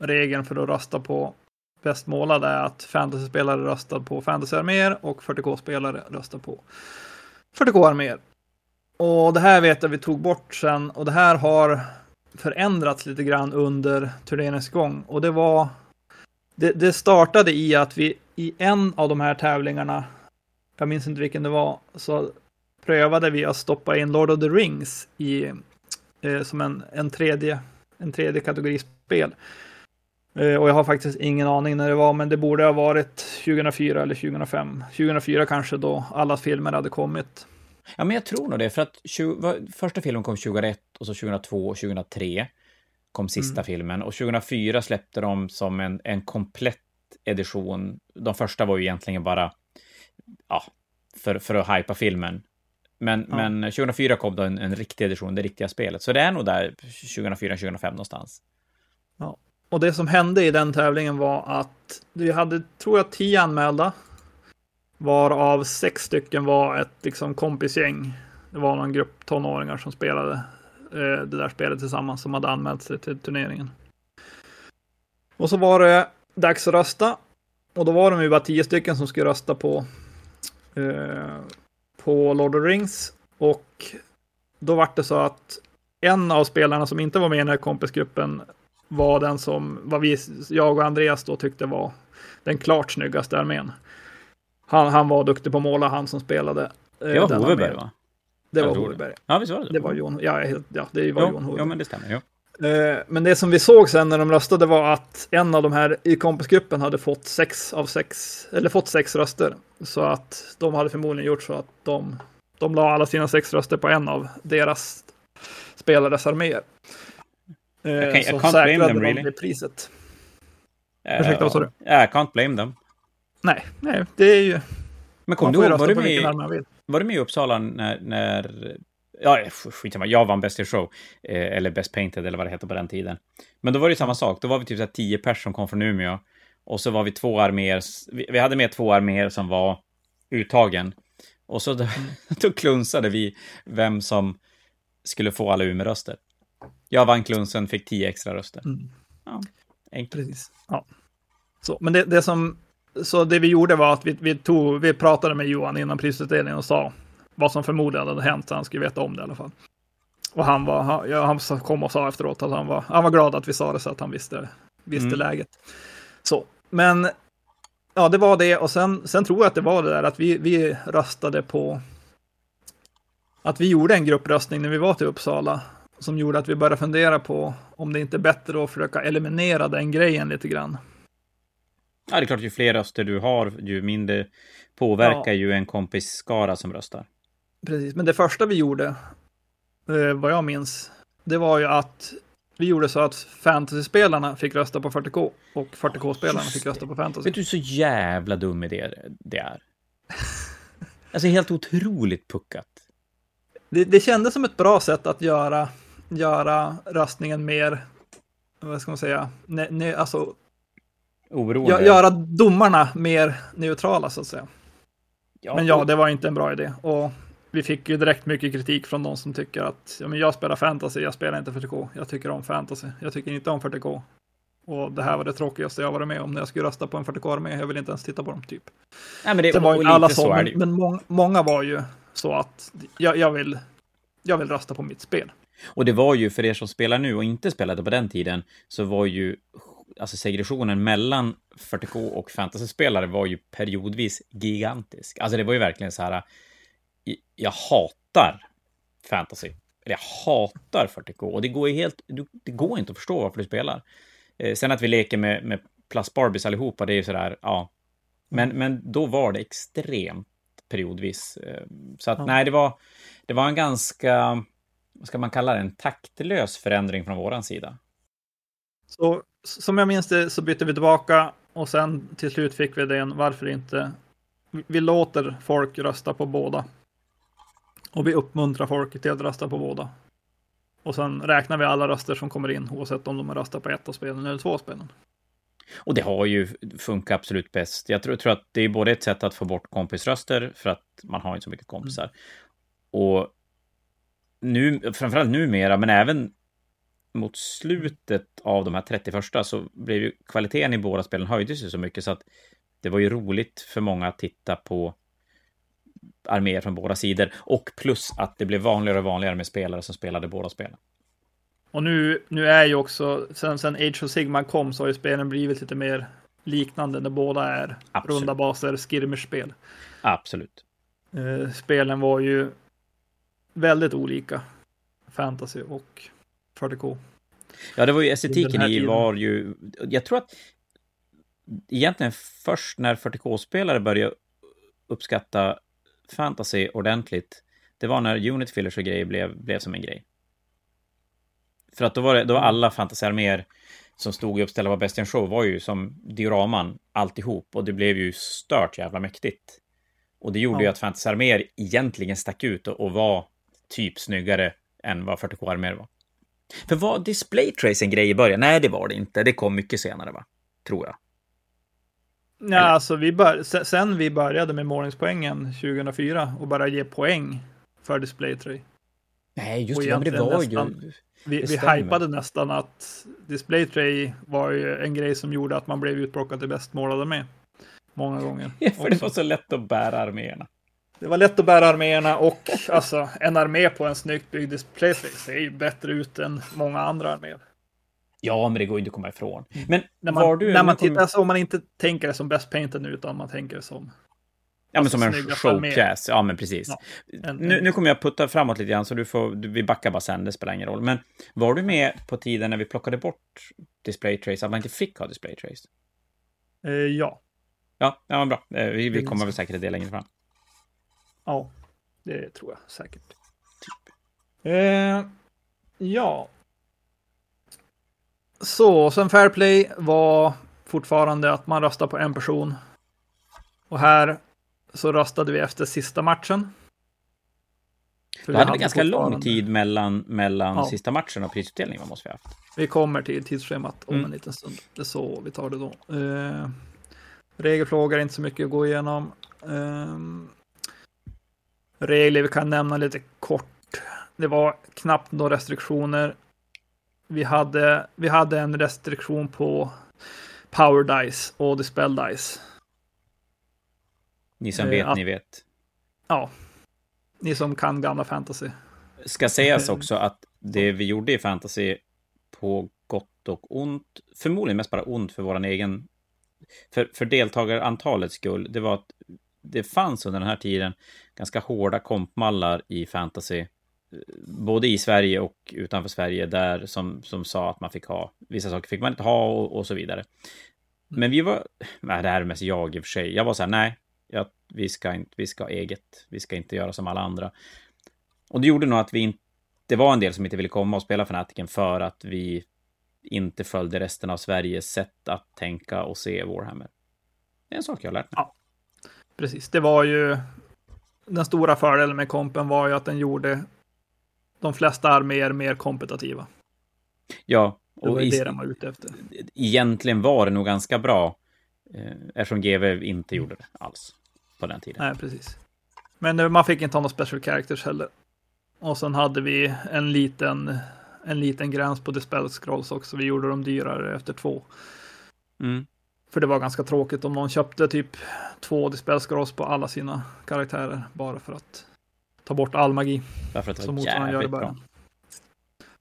regeln för att rösta på bäst målade är att fantasyspelare röstar på fantasyarméer och 40k-spelare röstar på 40k-arméer. Och det här vet jag vi tog bort sen och det här har förändrats lite grann under turneringens gång. Och det var... Det, det, startade i att vi i en av de här tävlingarna, jag minns inte vilken det var, så prövade vi att stoppa in Lord of the Rings i, eh, som en, en, tredje, en tredje kategorispel. Eh, och jag har faktiskt ingen aning när det var, men det borde ha varit 2004 eller 2005. 2004 kanske då alla filmer hade kommit. Ja, men jag tror nog det, för att 20, första filmen kom 2001 och så 2002 och 2003 kom sista mm. filmen och 2004 släppte de som en, en komplett edition. De första var ju egentligen bara ja, för, för att hypa filmen. Men, ja. men 2004 kom då en, en riktig edition, det riktiga spelet. Så det är nog där 2004-2005 någonstans. Ja. Och det som hände i den tävlingen var att vi hade, tror jag, tio anmälda. Varav sex stycken var ett liksom, kompisgäng. Det var någon grupp tonåringar som spelade eh, det där spelet tillsammans som hade anmält sig till turneringen. Och så var det dags att rösta. Och då var de ju bara tio stycken som skulle rösta på, eh, på Lord of the Rings. Och då var det så att en av spelarna som inte var med i den här kompisgruppen var den som vad vi, jag och Andreas då tyckte var den klart snyggaste armén. Han, han var duktig på att måla, han som spelade. Eh, det var Hoveberg va? Det var Hoveberg. Ja, visst var det? Det var Jon, ja, ja det var jo, Jon Hoveberg. Ja, men det stämmer. Ja. Eh, men det som vi såg sen när de röstade var att en av de här i kompisgruppen hade fått sex av sex, eller fått sex röster. Så att de hade förmodligen gjort så att de, de la alla sina sex röster på en av deras spelares arméer. Eh, jag, kan, jag can't blame them really. priset. Uh, Ursäkta, vad sa du? I can't blame them. Nej, nej, det är ju... Men kom du ihåg, var du med, var du med i Uppsala när, när ja, skitsamma, jag vann Best in Show, eh, eller Best Painted eller vad det hette på den tiden. Men då var det samma sak, då var vi typ så tio pers som kom från Umeå. Och så var vi två arméer, vi, vi hade med två arméer som var uttagen. Och så då, [laughs] då klunsade vi vem som skulle få alla Umeå-röster. Jag vann klunsen, fick tio extra röster. Mm. Ja, enkelt. Precis. Ja. Så, men det, det som, så det vi gjorde var att vi, vi, tog, vi pratade med Johan innan prisutdelningen och sa vad som förmodligen hade hänt, så han skulle veta om det i alla fall. Och han, var, han, ja, han kom och sa efteråt att han var, han var glad att vi sa det så att han visste, visste mm. läget. Så, men ja, det var det och sen, sen tror jag att det var det där att vi, vi röstade på att vi gjorde en gruppröstning när vi var till Uppsala som gjorde att vi började fundera på om det inte är bättre att försöka eliminera den grejen lite grann. Ja, det är klart, ju fler röster du har, ju mindre påverkar ja. ju en kompis skara som röstar. Precis, men det första vi gjorde, eh, vad jag minns, det var ju att vi gjorde så att fantasy-spelarna fick rösta på 40K och 40K-spelarna fick rösta på fantasy. Vet du så jävla dum idé det är? [laughs] alltså helt otroligt puckat. Det, det kändes som ett bra sätt att göra, göra röstningen mer, vad ska man säga, ne, ne, alltså Oberoende. Göra domarna mer neutrala så att säga. Ja, men ja, det var inte en bra idé. Och vi fick ju direkt mycket kritik från de som tycker att ja, men jag spelar fantasy, jag spelar inte 40K. Jag tycker om fantasy, jag tycker inte om 40K. Och det här var det tråkigaste jag varit med om när jag skulle rösta på en 40K-armé. Jag vill inte ens titta på dem, typ. Nej, men det, det var inte alla så, men, men många, många, var ju så att jag, jag, vill, jag vill rösta på mitt spel. Och det var ju, för er som spelar nu och inte spelade på den tiden, så var ju alltså segregationen mellan 40K och fantasyspelare var ju periodvis gigantisk. Alltså det var ju verkligen så här, jag hatar fantasy. Jag hatar 40K och det går ju helt, det går inte att förstå varför du spelar. Eh, sen att vi leker med, med plast-barbies allihopa, det är ju sådär, ja. Men, men då var det extremt periodvis. Eh, så att ja. nej, det var, det var en ganska, vad ska man kalla det, en taktlös förändring från våran sida. Så som jag minns det så bytte vi tillbaka och sen till slut fick vi den varför inte. Vi låter folk rösta på båda. Och vi uppmuntrar folk till att rösta på båda. Och sen räknar vi alla röster som kommer in oavsett om de har röstat på ett av spelen eller två spelen. Och det har ju funkat absolut bäst. Jag tror, tror, att det är både ett sätt att få bort kompisröster för att man har inte så mycket kompisar. Mm. Och nu, framförallt numera, men även mot slutet av de här 31 så blev ju kvaliteten i båda spelen höjdes ju så mycket så att det var ju roligt för många att titta på arméer från båda sidor och plus att det blev vanligare och vanligare med spelare som spelade båda spelen. Och nu, nu är ju också, sen, sen Age of Sigma kom så har ju spelen blivit lite mer liknande när båda är Absolut. runda baser, skirmish-spel. Absolut. Eh, spelen var ju väldigt olika, fantasy och 40K. Ja, det var ju estetiken i var ju... Jag tror att egentligen först när 40K-spelare började uppskatta fantasy ordentligt, det var när Unit Fillers och grejer blev, blev som en grej. För att då var, det, då var alla fantasyarméer som stod uppställda var bäst i en show var ju som dioraman alltihop och det blev ju stört jävla mäktigt. Och det gjorde Ja. ju att fantasyarméer egentligen stack ut och, och var typ snyggare än vad 40K-arméer var. För var display trace en grej i början? Nej, det var det inte. Det kom mycket senare, va? Tror jag. Ja, alltså vi bör, se- sen vi började med målningspoängen 2004 och bara ge poäng för display tray. Nej, just det. Ja, men det var ju... nästan- Vi, Det vi stämmer. hypade nästan att display tray var ju en grej som gjorde att man blev utplockad till bäst målade med. Många gånger. [laughs] Ja, för det också. var så lätt att bära arméerna. Det var lätt att bära arméerna och alltså en armé på en snyggt byggd tray ser ju bättre ut än många andra arméer. Ja, men det går ju inte att komma ifrån. Men När man, du... när man kom- tittar, alltså, om man inte tänker det som best painted nu, utan man tänker det som Ja, men som en showcase. Ja, men precis. Ja, en, Nu, nu kommer jag putta framåt lite grann, så du får, du, vi backar bara sen, det spelar ingen roll. Men var du med på tiden när vi plockade bort display trace, att man inte fick ha display trace? eh, ja, Ja, ja bra. Eh, Vi, vi kommer väl säkert till det längre fram. Ja, det tror jag säkert. Eh, ja. Så, sen fair play var fortfarande att man röstar på en person. Och här så röstade vi efter sista matchen. För vi hade vi ganska lång tid mellan, mellan Ja. sista matchen och prisutdelningen, måste vi ha haft? Vi kommer till tidsschemat om Mm. en liten stund. Det är så vi tar det då. Eh, regelfrågor är inte så mycket att gå igenom. Eh, regler vi kan nämna lite kort. Det var knappt några restriktioner. Vi hade, vi hade en restriktion på Power Dice och Dispel Dice. Ni som Eh, vet, att- ni vet. Ja, ni som kan gamla fantasy. Ska sägas också att det vi gjorde i fantasy på gott och ont, förmodligen mest bara ont för våran egen, för, för deltagarantalets skull, det var att det fanns under den här tiden ganska hårda kompmallar i fantasy, eh, både i Sverige och utanför Sverige, där som, som sa att man fick ha, vissa saker fick man inte ha och, och så vidare. Men vi var, nej det här är mest jag i och för sig, jag var så här, nej, ja, vi, ska inte, vi ska ha eget, vi ska inte göra som alla andra. Och det gjorde nog att vi inte... Det var en del som inte ville komma och spela Fanatiken för att vi inte följde resten av Sveriges sätt att tänka och se Warhammer. Det är en sak jag har lärt mig. Precis, det var ju den stora fördelen med kompen var ju att den gjorde de flesta arméer mer kompetitiva. Ja, Det och i, det de var ute efter. egentligen var det nog ganska bra eh, eftersom GW inte gjorde det alls på den tiden. Nej, precis. Men eh, man fick inte ha några special characters heller. Och sen hade vi en liten, en liten gräns på dispel scrolls också. Vi gjorde dem dyrare efter två. Mm. För det var ganska tråkigt om någon köpte typ två dispel scrolls på alla sina karaktärer bara för att ta bort all magi. Därför att det som var motståndaren gör i jävligt bra. början.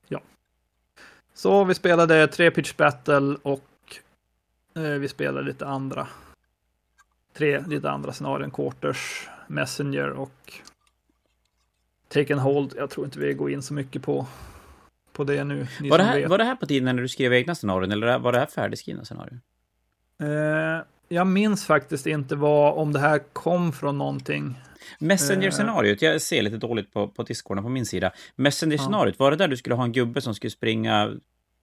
Ja. Så vi spelade tre pitch battle och eh, vi spelade lite andra. Tre lite andra scenarion. Quarters, Messenger och Take and Hold. Jag tror inte vi går in så mycket på, på det nu. Var det, här, var det här på tiden när du skrev egna scenarion eller var det här färdigskrivna scenarion? Eh, jag minns faktiskt inte vad, om det här kom från någonting. Messenger-scenariot, jag ser lite dåligt på, på Discorden på min sida. Messenger-scenariot, var det där du skulle ha en gubbe som skulle springa,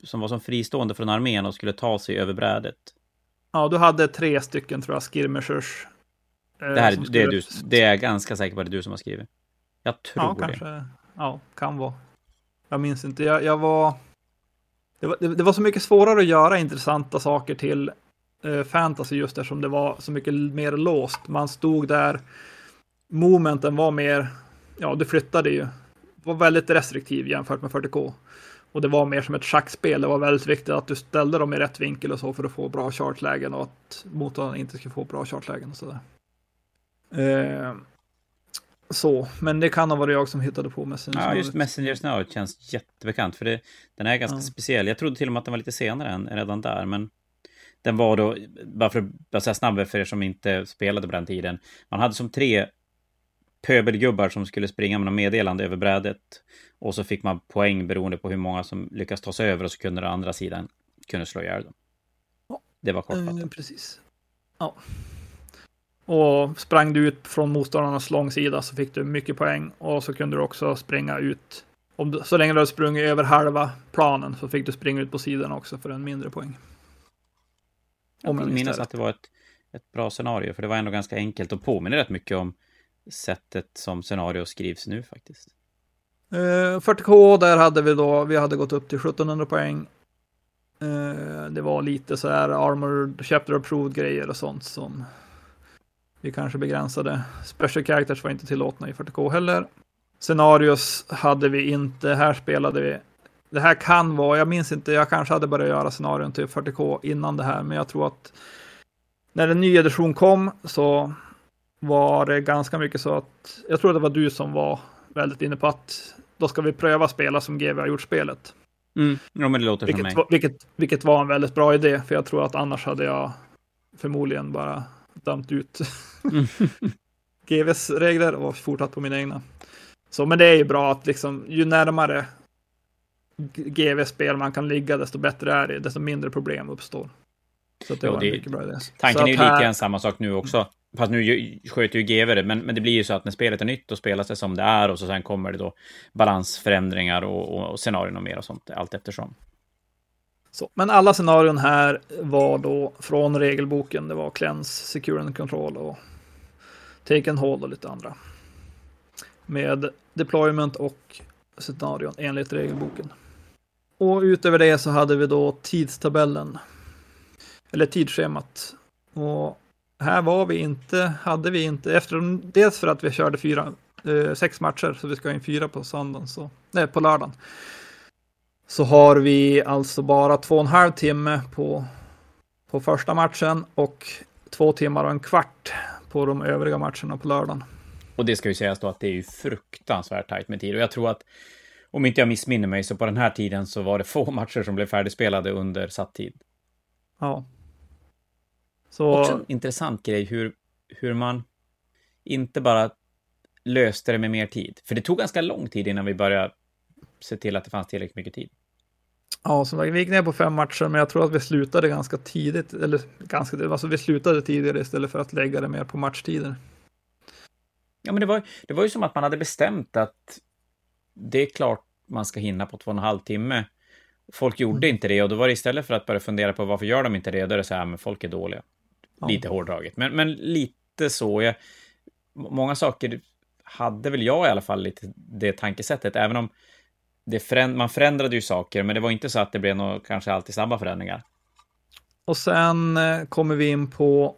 som var som fristående från armén och skulle ta sig över brädet? Ja, du hade tre stycken tror jag, skirmishers. eh, Det här som det är, skulle- du, det är jag ganska säker på att det är du som har skrivit. Jag tror Ja, det. kanske. Ja, kan vara. Jag minns inte. Jag, jag var... Det, var... det, det var så mycket svårare att göra intressanta saker till fantasy just eftersom det var så mycket mer låst. Man stod där. Momenten var mer... Ja, du flyttade ju. Var väldigt restriktiv jämfört med 40K. Och det var mer som ett schackspel. Det var väldigt viktigt att du ställde dem i rätt vinkel och så för att få bra chartlägen och att motståndaren inte skulle få bra chartlägen och sådär. Eh, så, men det kan ha varit jag som hittade på Messenger. Ja, just Messenger-scenariot känns jättebekant, för det, den är ganska Ja. speciell. Jag trodde till och med att den var lite senare än redan där, men den var då, bara för att säga snabbare för er som inte spelade på den tiden, man hade som tre pöbelgubbar som skulle springa med något meddelande över brädet. Och så fick man poäng beroende på hur många som lyckas ta sig över och så kunde den andra sidan kunde slå ihjäl dem. Det var kortfattat. Eh, precis. Ja. Och sprang du ut från motståndarnas långsida så fick du mycket poäng och så kunde du också springa ut. Om du, så länge du hade sprungit över halva planen så fick du springa ut på sidan också för en mindre poäng. Om jag minns att det var ett, ett bra scenario, för det var ändå ganska enkelt och påminner rätt mycket om sättet som scenario skrivs nu faktiskt. Uh, 40K, där hade vi då, vi hade gått upp till 1700 poäng. Uh, det var lite så här armored, chapter approved grejer och sånt som vi kanske begränsade. Special characters var inte tillåtna i 40K heller. Scenarios hade vi inte, här spelade vi. Det här kan vara, jag minns inte, jag kanske hade börjat göra scenarion till 40K innan det här, men jag tror att när en ny edition kom så var det ganska mycket så att jag tror att det var du som var väldigt inne på att då ska vi pröva spela som GW har gjort spelet. Mm. Ja, men det låter vilket, som mig. Vilket, vilket var en väldigt bra idé, för jag tror att annars hade jag förmodligen bara dömt ut mm. [laughs] GVs regler och fortsatt på mina egna. Så, men det är ju bra att liksom, ju närmare GV-spel man kan ligga, desto bättre är det, desto mindre problem uppstår. Så det jo, var det, mycket bra idé. Tanken är ju här... lite grann samma sak nu också. Fast nu sköter ju GV det, men, men det blir ju så att när spelet är nytt, då spelas det som det är och så sen kommer det då balansförändringar och, och, och scenarion och mer och sånt, allt eftersom. Så, men alla scenarion här var då från regelboken. Det var Cleanse, Secure and Control och Take and Hold och lite andra. Med deployment och scenarion enligt regelboken. Och utöver det så hade vi då tidstabellen. Eller tidsschemat. Och här var vi inte, hade vi inte, efter, dels för att vi körde fyra, eh, sex matcher, så vi ska in fyra på söndagen, så, nej, på lördagen. Så har vi alltså bara två och en halv timme på, på första matchen och två timmar och en kvart på de övriga matcherna på lördagen. Och det ska ju sägas då att det är ju fruktansvärt tajt med tid. Och jag tror att, om inte jag missminner mig, så på den här tiden så var det få [laughs] matcher som blev färdigspelade under satt tid. Ja. Så... Också en intressant grej hur, hur man inte bara löste det med mer tid. För det tog ganska lång tid innan vi började se till att det fanns tillräckligt mycket tid. Ja, så vi gick ner på fem matcher, men jag tror att vi slutade ganska tidigt, eller ganska, alltså vi slutade tidigare istället för att lägga det mer på matchtider. Ja, men det var, det var ju som att man hade bestämt att det är klart man ska hinna på två och en halv timme. Folk gjorde mm. inte det och då var det istället för att börja fundera på varför gör de inte det, då är det så här, men folk är dåliga. Ja. Lite hårdraget, men, men lite så. Jag, många saker hade väl jag i alla fall lite det tankesättet, även om det föränd man förändrade ju saker, men det var inte så att det blev något, kanske alltid snabba förändringar. Och sen eh, kommer vi in på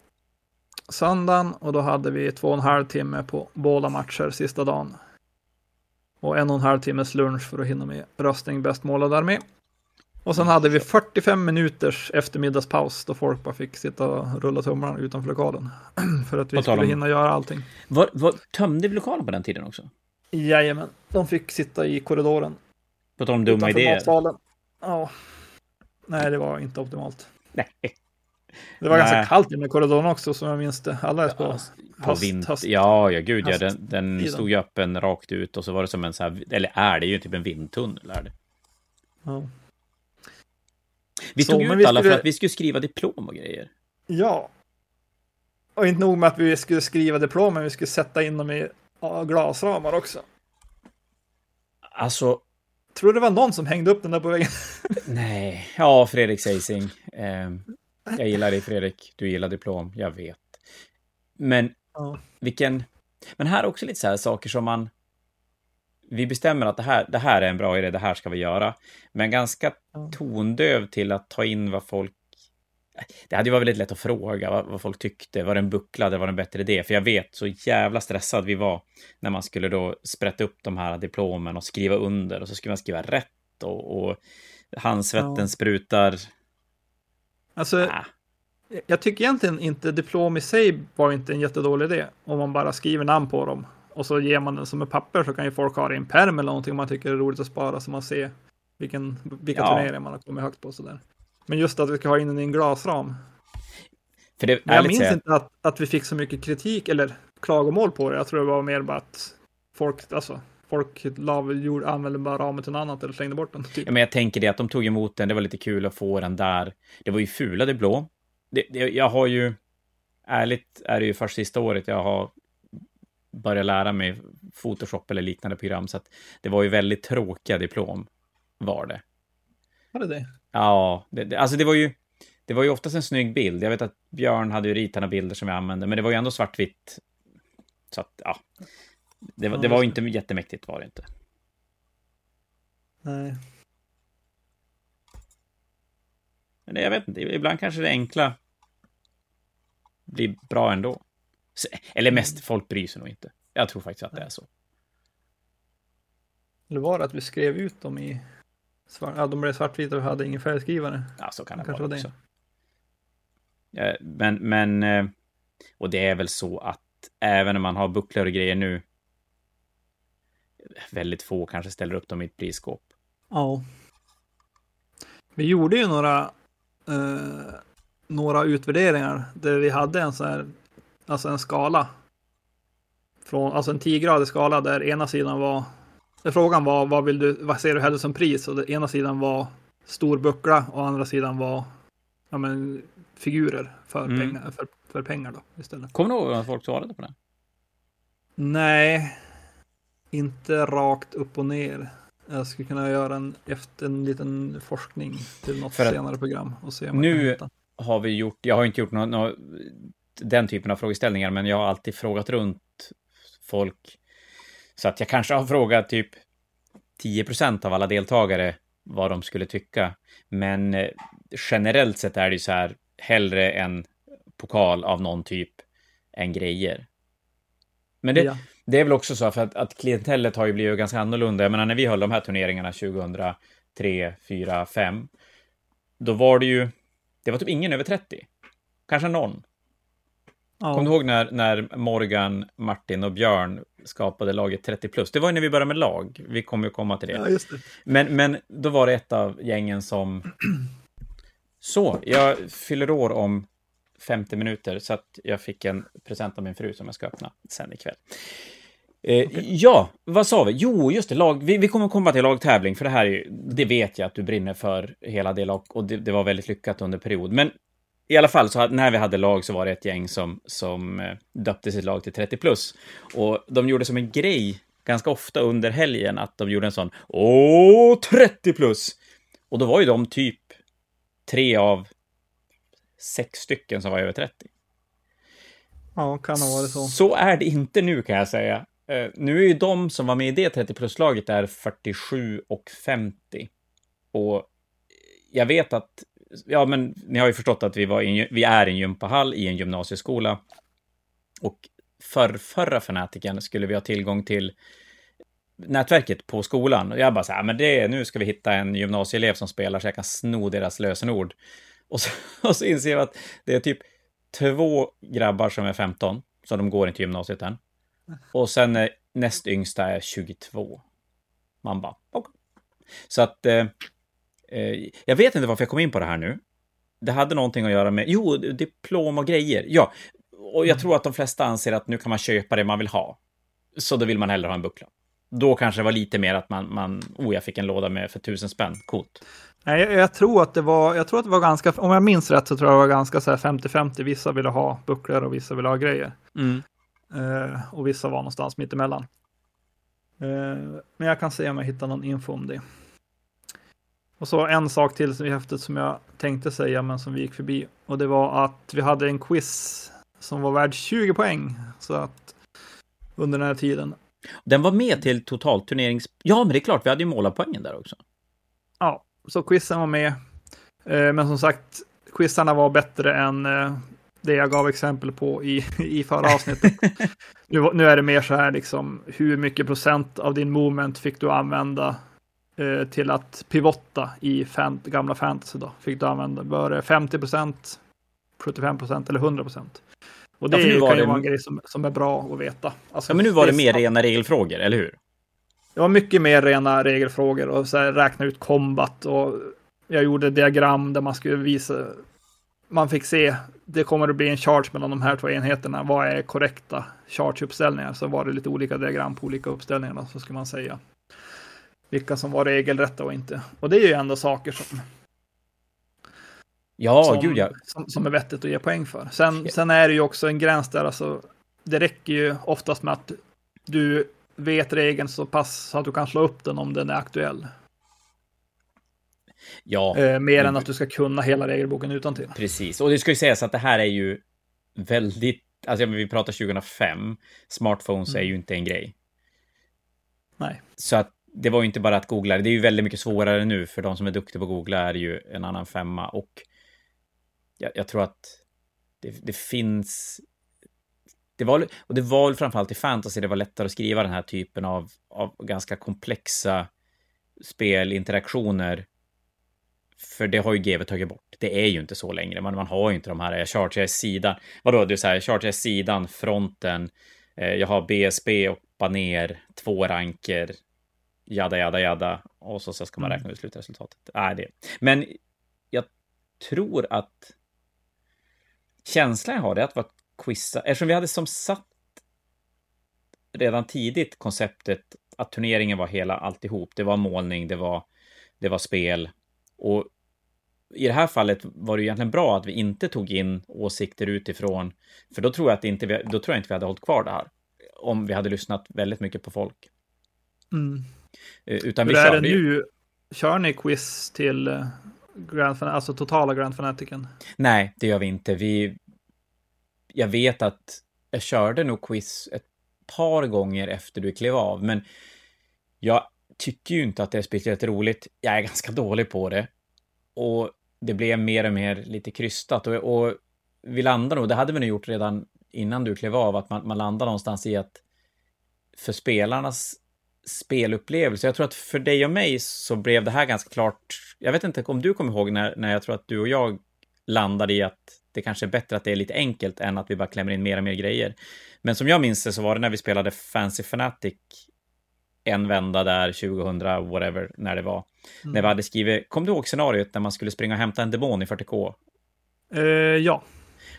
söndagen och då hade vi två och en halv timme på båda matcher sista dagen. Och en och en halv timmes lunch för att hinna med röstning bäst målad armé. Och sen hade vi 45 minuters eftermiddagspaus då folk bara fick sitta och rulla tummarna utanför lokalen. [clears throat] för att vi skulle hinna göra allting. Var, var, tömde vi lokalen på den tiden också? Jajamän, de fick sitta i korridoren. På tal om dumma idéer. Matsalen. Ja. Nej, det var inte optimalt. Nej. Det var Nej. ganska kallt i korridoren också som jag minns det. Alla är på, ja, på höst, Ja, ja gud ja. Den, den stod ju öppen rakt ut och så var det som en så här, eller är det ju typ en vindtunnel är det. Ja. Vi så, tog ut alla skulle... för att vi skulle skriva diplom och grejer. Ja. Och inte nog med att vi skulle skriva diplom, men vi skulle sätta in dem i glasramar också. Alltså, Tror det var någon som hängde upp den där på väggen? [laughs] Nej, ja, Fredrik Seising. Eh, jag gillar dig Fredrik, du gillar diplom, jag vet. Men ja. vilken... Men här är också lite så här saker som man... Vi bestämmer att det här, det här är en bra idé, det här ska vi göra. Men ganska tondöv till att ta in vad folk det hade ju varit väldigt lätt att fråga vad, vad folk tyckte. Var det en buckla eller var det en bättre idé? För jag vet så jävla stressad vi var när man skulle då sprätta upp de här diplomen och skriva under och så skulle man skriva rätt och, och handsvetten ja. sprutar. Alltså, äh. jag tycker egentligen inte diplom i sig var inte en jättedålig idé. Om man bara skriver namn på dem och så ger man den som ett papper så kan ju folk ha det i en pärm eller någonting man tycker är roligt att spara så man ser vilken, vilka ja. turneringar man har kommit högt på sådär. Men just att vi ska ha in den i en glasram. För det, jag minns säga... inte att, att vi fick så mycket kritik, eller klagomål på det. Jag tror det var mer bara att folk, alltså, folk la, gjorde, använde bara ramen till något annat eller slängde bort den. Typ. Ja, men jag tänker det att de tog emot den, det var lite kul att få den där. Det var ju fula det blå. Det, det, jag har ju, ärligt är det ju först sista året jag har börjat lära mig Photoshop eller liknande program, så att det var ju väldigt tråkiga diplom, var det. Var det det? Ja, det, det, alltså det var ju, det var ju oftast en snygg bild. Jag vet att Björn hade ju ritat bilder som jag använde, men det var ju ändå svartvitt. Så att, ja. Det det var ju inte jättemäktigt var det inte. Nej. Men det, jag vet inte, ibland kanske det enkla blir bra ändå. Eller mest, folk bryr sig nog inte. Jag tror faktiskt att det är så. Eller var det att vi skrev ut dem i svart, ja, de blev svartvita och hade ingen färgskrivare. Ja, så kan det Kanske vara var det. också. Ja, men, men, eh, och det är väl så att även när man har bucklor och grejer nu, väldigt få kanske ställer upp dem i ett prisskåp. Ja. Vi gjorde ju några, eh, några utvärderingar där vi hade en sån här, alltså en skala. Från, alltså en 10-gradig skala där ena sidan var, där frågan var vad vill du, vad ser du hellre som pris? Och den ena sidan var stor buckla och andra sidan var ja, men, figurer för, Mm. pengar, för, för pengar då istället. Kommer du ihåg vad folk svarade på det? Nej, inte rakt upp och ner. Jag skulle kunna göra en, efter en liten forskning till något senare program och se om nu- har vi gjort, jag har inte gjort någon, nå- den typen av frågeställningar, men jag har alltid frågat runt folk. Så att jag kanske har frågat typ 10% av alla deltagare vad de skulle tycka. Men eh, generellt sett är det ju så här, hellre en pokal av någon typ än grejer. Men det, Ja. Det är väl också så för att, att klientellet har ju blivit ganska annorlunda. Jag menar när vi höll de här turneringarna 2003, 4, 5. Då var det ju, det var typ ingen över 30. Kanske någon. Ja. Kommer du ihåg när, när Morgan, Martin och Björn skapade laget 30 plus? Det var ju när vi började med lag. Vi kommer ju komma till det. ja, det. Men, men då var det ett av gängen som... [clears throat] Så, jag fyller år om 50 minuter, så att jag fick en present av min fru som jag ska öppna sen ikväll. Eh, Ja, vad sa vi? Jo, just det, lag, vi, vi kommer komma till lagtävling, för det här är ju, det vet jag att du brinner för hela det lag, och det, det var väldigt lyckat under period. Men i alla fall, så när vi hade lag så var det ett gäng som, som eh, döpte sitt lag till 30 plus. Och de gjorde som en grej ganska ofta under helgen att de gjorde en sån Åh, 30 plus! Och då var ju de typ tre av sex stycken som var över 30. Ja, kan ha varit så. Så är det inte nu kan jag säga. Eh, nu är ju de som var med i det 30 plus-laget är 47 och 50. Och jag vet att, ja men ni har ju förstått att vi, var i, vi är i en gympahall i en gymnasieskola. Och för förra fanatiken skulle vi ha tillgång till nätverket på skolan. Och jag bara så här, men det, nu ska vi hitta en gymnasieelev som spelar så jag kan sno deras lösenord. Och så, [laughs] och så inser jag att det är typ två grabbar som är 15, så de går inte gymnasiet än. Och sen eh, näst yngsta är 22. Man bara, okej. Så att, eh, eh, jag vet inte varför jag kom in på det här nu. Det hade någonting att göra med, jo, diplom och grejer. Ja, och jag tror att de flesta anser att nu kan man köpa det man vill ha. Så då vill man hellre ha en buckla. Då kanske det var lite mer att man, man oh, jag fick en låda med för tusen spänn, coolt. Nej, jag, jag tror att det var, jag tror att det var ganska, om jag minns rätt så tror jag det var ganska så här 50-50. Vissa ville ha bucklor och vissa ville ha grejer. Mm. Eh, och vissa var någonstans mitt emellan. Eh, men jag kan se om jag hittar någon info om det. Och så en sak till som är häftigt som jag tänkte säga men som vi gick förbi. Och det var att vi hade en quiz som var värd 20 poäng. Så att under den här tiden. Den var med till totalturnerings... Ja, men det är klart, vi hade ju målarpoängen där också. Ja, så quizen var med. Eh, men som sagt, quizarna var bättre än eh, det jag gav exempel på i, [laughs] i förra avsnittet. nu, nu är det mer så här liksom, hur mycket procent av din moment fick du använda eh, till att pivotta i fan, gamla fantasy då? Fick du använda, var det 50 procent, 75 procent eller 100 procent? Och det Ja, kan var ju det- vara en grej som, som är bra att veta. Alltså, Ja, men nu var det mer rena regelfrågor, eller hur? Det var mycket mer rena regelfrågor och så här, räkna ut kombat och jag gjorde diagram där man skulle visa. Man fick se. Det kommer att bli en charge mellan de här två enheterna. Vad är korrekta charge-uppställningar så var det lite olika diagram på olika uppställningar. Då, så ska man säga vilka som var regelrätta och inte. Och det är ju ändå saker som, Ja, som, gud ja. som, som är vettigt att ge poäng för. Sen, sen är det ju också en gräns där, alltså, det räcker ju oftast med att du vet regeln så pass så att du kan slå upp den om den är aktuell. Ja, Eh, mer men- än att du ska kunna hela regelboken utan till. precis. Och det ska ju sägas att det här är ju väldigt, alltså vi pratar 2005, smartphones är Mm. ju inte en grej. Nej. Så att det var ju inte bara att googla, det är ju väldigt mycket svårare nu för de som är duktiga på att googla är ju en annan femma och jag, jag tror att det, det finns det var, och det var framförallt i fantasy det var lättare att skriva den här typen av, av ganska komplexa spelinteraktioner. För det har ju GW tagit bort. Det är ju inte så längre. Man, man har ju inte de här, jag chargear sidan. Vadå, du säger chargear sidan, fronten, eh, jag har BSB och baner, två ranker, jada, jada, jada. Och så, så ska man Mm. räkna ut slutresultatet. Nej, det. Men jag tror att känslan jag har det är att vara quizza, eftersom vi hade som satt redan tidigt konceptet att turneringen var hela alltihop. Det var målning, det var, det var spel. Och i det här fallet var det ju egentligen bra att vi inte tog in åsikter utifrån, för då tror jag att inte vi, då tror jag inte vi hade hållit kvar det här. Om vi hade lyssnat väldigt mycket på folk. Mm. Eh, Utan vi Hur är det ju... nu? Kör ni quiz till eh, Grand Fan- alltså totala Grand Fanatiken? Nej, det gör vi inte. Vi... Jag vet att jag körde nog quiz ett par gånger efter du klev av, men jag tycker ju inte att det är speciellt roligt. Jag är [laughs] ganska dålig på det. Och det blev mer och mer lite krystat. Och, och vi landar nog, det hade vi nog gjort redan innan du klev av, att man, man landar någonstans i att för spelarnas spelupplevelse, jag tror att för dig och mig så blev det här ganska klart, jag vet inte om du kommer ihåg när, när jag tror att du och jag landade i att det kanske är bättre att det är lite enkelt än att vi bara klämmer in mer och mer grejer. Men som jag minns det så var det när vi spelade Fancy Fanatic en vända där 2000, whatever, när det var. Mm. När vi hade skrivit, kom du ihåg scenariot när man skulle springa och hämta en demon i 40K? Eh, ja,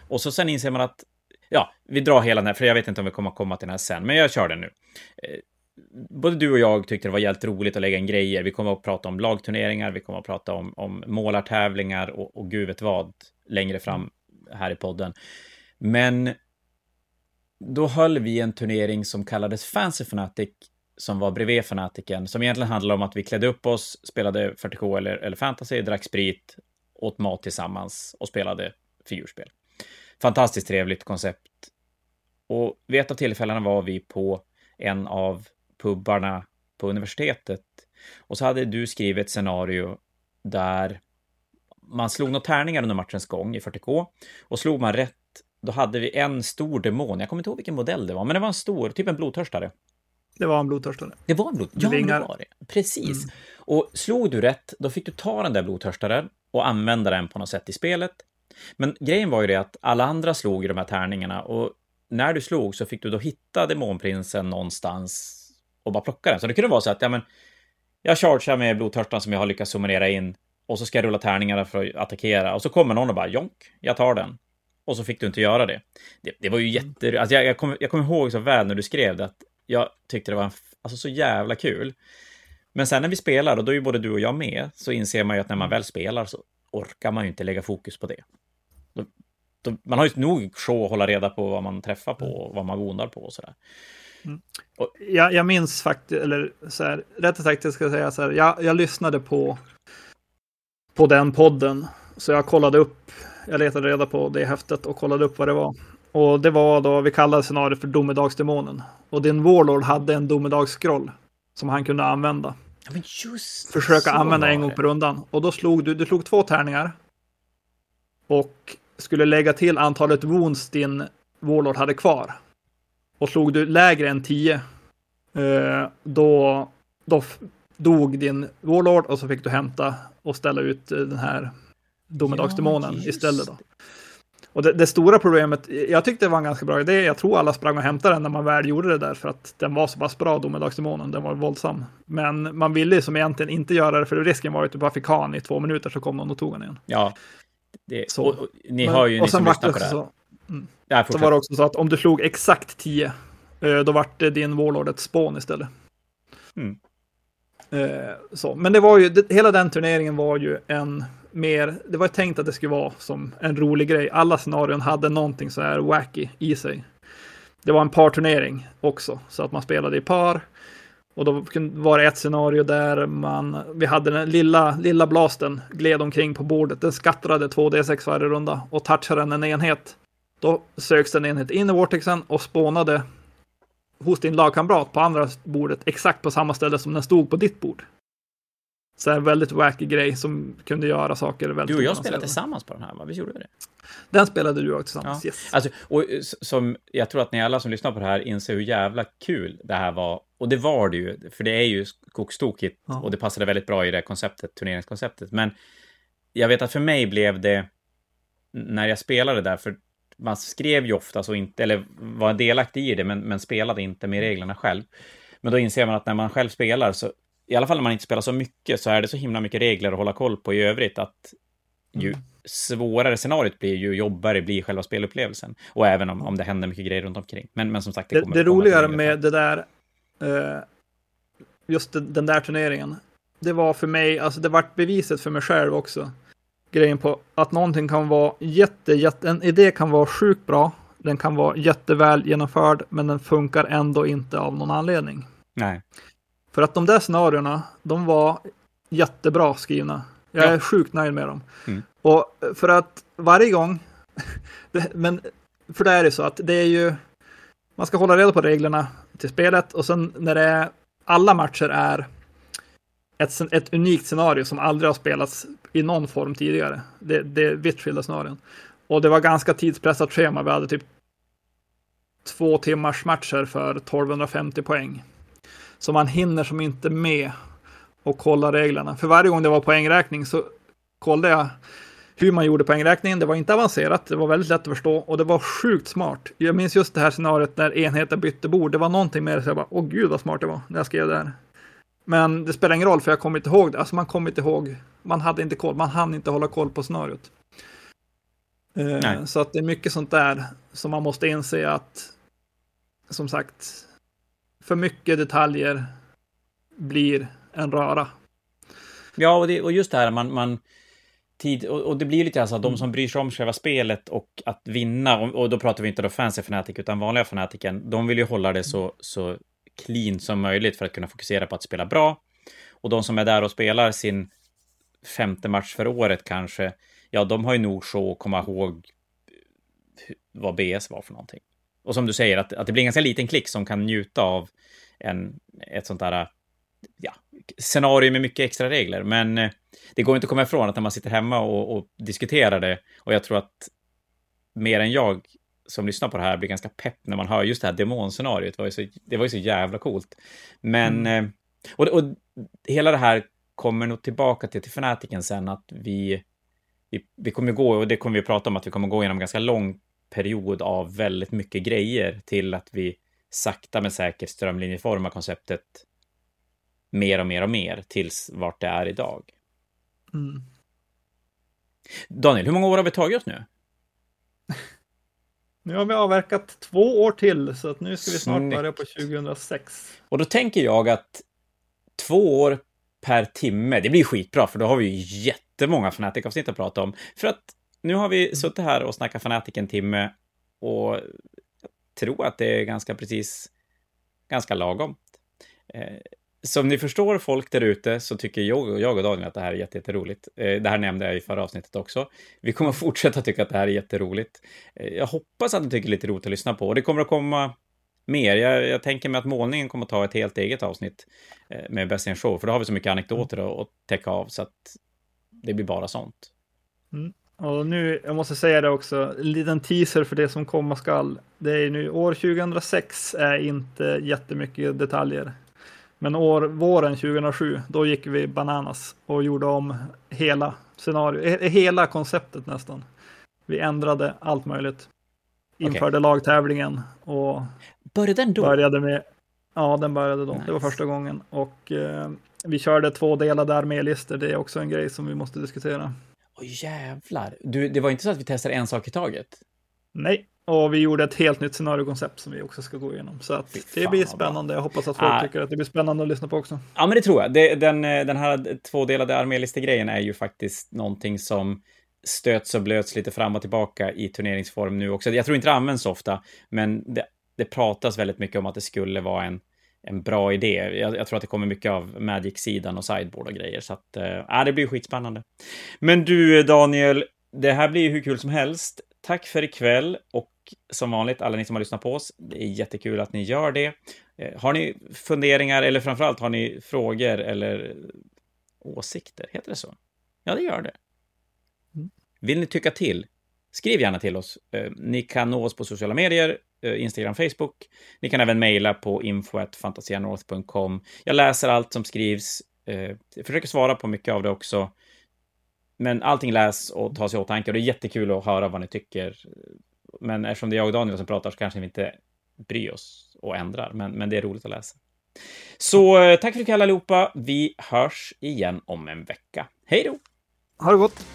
Och så sen inser man att, ja, vi drar hela den här, för jag vet inte om vi kommer att komma till den här sen, men jag kör den nu. Både du och jag tyckte det var jävligt roligt att lägga in grejer. Vi kommer att prata om lagturneringar, vi kommer att prata om, om målartävlingar och, och gud vet vad längre fram här i podden. Men då höll vi en turnering som kallades Fancy Fanatic, som var bredvid Fanatiken, som egentligen handlade om att vi klädde upp oss, spelade 40K eller, eller fantasy, drack sprit, åt mat tillsammans och spelade figurspel. Fantastiskt trevligt koncept. Och vid ett av tillfällena var vi på en av pubbarna på universitetet. Och så hade du skrivit ett scenario där man slog några tärningar under matchens gång i 40K. Och slog man rätt, då hade vi en stor demon. Jag kommer inte ihåg vilken modell det var, men det var en stor, typ en blodtörstare. det var en blodtörstare. Det var en blod... Med Ja, det var det. Precis. Mm. Och slog du rätt, då fick du ta den där blodtörstaren och använda den på något sätt i spelet. Men grejen var ju det att alla andra slog ju de här tärningarna och när du slog så fick du då hitta demonprinsen någonstans och bara plocka den. Så det kunde vara så att, ja men, jag chargear med blodtörstaren som jag har lyckats summerera in och så ska jag rulla tärningarna för att attackera och så kommer någon och bara jonk, jag tar den. Och så fick du inte göra det. Det, det var ju jätte... Alltså jag, jag kommer jag kommer ihåg så väl när du skrev det att jag tyckte det var en, alltså så jävla kul. Men sen när vi spelar, och då är ju både du och jag med, så inser man ju att när man väl spelar så orkar man ju inte lägga fokus på det. Då, då, man har ju nog show att hålla reda på vad man träffar på och vad man gondar på och sådär. Jag, jag minns faktiskt, eller så här, rätt sagt jag ska säga så här, jag, jag lyssnade på, på den podden. Så jag kollade upp, jag letade reda på det häftet och kollade upp vad det var. Och det var då, vi kallade scenariot för domedagsdemonen. Och din Warlord hade en domedagsskroll som han kunde använda. Ja, men just Försöka använda en gång per rundan. Och då slog du, du slog två tärningar. Och skulle lägga till antalet wounds din Warlord hade kvar. Och slog du lägre än 10. Eh, då, då dog din Warlord och så fick du hämta och ställa ut eh, den här domedagsdemonen just istället. Då. Och det, det stora problemet, jag tyckte det var en ganska bra idé. Jag tror alla sprang och hämtade den när man väl gjorde det där för att den var så pass bra, domedagsdemonen. Den var våldsam. Men man ville ju som egentligen inte göra det för risken var ju att du bara fick ha den i två minuter så kom någon och tog den igen. Ja. Det, och, och, ni har ju, ni och som lyssnar på det här. så, Mm. Ja, Så var det också så att om du slog exakt 10, eh, då vart det din Warlord ett spån istället. Mm. Eh, Så. Men det var ju, det, hela den turneringen var ju en mer, det var tänkt att det skulle vara som en rolig grej. Alla scenarion hade någonting så här wacky i sig. Det var en parturnering också, så att man spelade i par. Och då var det ett scenario där man, vi hade den lilla, lilla blasten gled omkring på bordet. Den skattrade 2D6 varje runda och touchade en enhet. Då söks en enhet in i vortexen och spånade hos din lagkamrat på andra bordet exakt på samma ställe som den stod på ditt bord. Så en väldigt wacky grej som kunde göra saker väldigt Du och jag spelade tillsammans på den här, va? Visst gjorde vi det? Den spelade du och jag tillsammans, Ja. yes. Alltså, och eh, som jag tror att ni alla som lyssnar på det här inser hur jävla kul det här var. Och det var det ju, för det är ju kokstokigt Ja. och det passade väldigt bra i det konceptet, turneringskonceptet. Men jag vet att för mig blev det, när jag spelade där, för man skrev ju ofta så inte, eller var delaktig i det, men, men spelade inte med reglerna själv. Men då inser man att när man själv spelar, så i alla fall när man inte spelar så mycket, så är det så himla mycket regler att hålla koll på i övrigt, att ju Mm. svårare scenariot blir, ju jobbigare blir själva spelupplevelsen. Och även om, om det händer mycket grejer runt omkring. Men, men som sagt, det Det, kommer det roligare längre med det där, eh, just den, den där turneringen, det var för mig, alltså det vart beviset för mig själv också. Grejen på att någonting kan vara jätte, jätte, en idé kan vara sjukt bra, den kan vara jätteväl genomförd, men den funkar ändå inte av någon anledning. Nej. För att de där scenarierna, de var jättebra skrivna. Jag är Ja. sjukt nöjd med dem. Mm. Och för att varje gång, [laughs] men för det är det så att det är ju, man ska hålla reda på reglerna till spelet och sen när det är, alla matcher är ett, ett unikt scenario som aldrig har spelats i någon form tidigare. Det, det är vitt skilda scenarion. Och det var ganska tidspressat schema. Vi hade typ två timmars matcher för 1250 poäng. Så man hinner som inte med och kolla reglerna. För varje gång det var poängräkning så kollade jag hur man gjorde poängräkningen. Det var inte avancerat, det var väldigt lätt att förstå och det var sjukt smart. Jag minns just det här scenariot när enheten bytte bord. Det var någonting med det så jag bara, åh gud vad smart det var när jag skrev det här. Men det spelar ingen roll för jag kommer inte ihåg det. Alltså man kommer inte ihåg, man hade inte koll, man hann inte hålla koll på scenariot. Eh, Nej. Så att det är mycket sånt där som man måste inse att, som sagt, för mycket detaljer blir en röra. Ja, och, det, och just det här, man, man tid, och, och det blir lite alltså att de som bryr sig om själva spelet och att vinna, och, och då pratar vi inte då fancy fanatic utan vanliga fanatiken, de vill ju hålla det så, så clean som möjligt för att kunna fokusera på att spela bra. Och de som är där och spelar sin femte match för året kanske, ja, de har ju nog så att komma ihåg eh, vad BS var för någonting. Och som du säger, att, att det blir en ganska liten klick som kan njuta av en, ett sånt där ja, scenario med mycket extra regler. Men eh, det går inte att komma ifrån att när man sitter hemma och, och diskuterar det, och jag tror att mer än jag som lyssnar på det här blir ganska pepp när man hör just det här demonscenariot. Det var ju så, det var ju så jävla coolt. Men, eh, och, och hela det här kommer nog tillbaka till, till fanatiken sen, att vi, vi, vi kommer gå, och det kommer vi prata om, att vi kommer gå igenom en ganska lång period av väldigt mycket grejer till att vi sakta men säkert strömlinjeformar konceptet mer och mer och mer tills vart det är idag. Mm. Daniel, hur många år har vi tagit oss nu? [laughs] Nu har vi avverkat två år till, så att nu ska vi snart Snyggt. börja på 2006. Och då tänker jag att två år per timme, det blir skitbra, för då har vi ju jättemånga Fnatic-avsnitt att prata om. För att nu har vi suttit här och snackat Fnatic en timme och jag tror att det är ganska precis, ganska lagom. Som ni förstår, folk där ute, så tycker jag och, jag och Daniel att det här är jätte- jätteroligt. Eh, Det här nämnde jag i förra avsnittet också. Vi kommer [laughs] fortsätta tycka att det här är jätteroligt. Eh, Jag hoppas att ni tycker det är lite roligt att lyssna på. Och det kommer att komma mer. Jag, jag tänker mig att målningen kommer att ta ett helt eget avsnitt eh, med Best in Show, för då har vi så mycket anekdoter att, att täcka av, så att det blir bara sånt. Och nu, jag måste säga det också, en liten teaser för det som komma skall. Det är nu år 2006 är inte jättemycket detaljer. Men år, våren 2007, då gick vi bananas och gjorde om hela scenario, he- hela konceptet nästan. Vi ändrade allt möjligt. Införde lagtävlingen och Började den då? började med, ja den började då, det var Nice. första gången. Och eh, vi körde två delade armélistor, det är också en grej som vi måste diskutera. Åh jävlar. Du, det var inte så att vi testade en sak i taget? Nej, Och vi gjorde ett helt nytt scenariokoncept som vi också ska gå igenom. Så att det blir spännande. Jag hoppas att folk ah. tycker att det blir spännande att lyssna på också. Ja, men det tror jag. Det, den, den här tvådelade armélistegrejen är ju faktiskt någonting som stöts och blöts lite fram och tillbaka i turneringsform nu också. Jag tror inte det används ofta, men det, det pratas väldigt mycket om att det skulle vara en, en bra idé. Jag, jag tror att det kommer mycket av Magic-sidan och sideboard och grejer, så att äh, det blir skitspännande. Men du, Daniel, det här blir ju hur kul som helst. Tack för ikväll och som vanligt, alla ni som har lyssnat på oss, det är jättekul att ni gör det. Eh, har ni funderingar eller framförallt har ni frågor eller åsikter? Heter det så? Ja, det gör det. Mm. Vill ni tycka till? Skriv gärna till oss. Eh, ni kan nå oss på sociala medier, eh, Instagram, Facebook. Ni kan även mejla på info.fantasianorth.com. Jag läser allt som skrivs. Jag försöker svara på mycket av det också. Men allting läs och tas i åtanke och det är jättekul att höra vad ni tycker. Men eftersom det är jag och Daniel som pratar så kanske vi inte bryr oss och ändrar, men, men det är roligt att läsa. Så eh, tack för ikväll allihopa. Vi hörs igen om en vecka. Hej då! Ha det gott!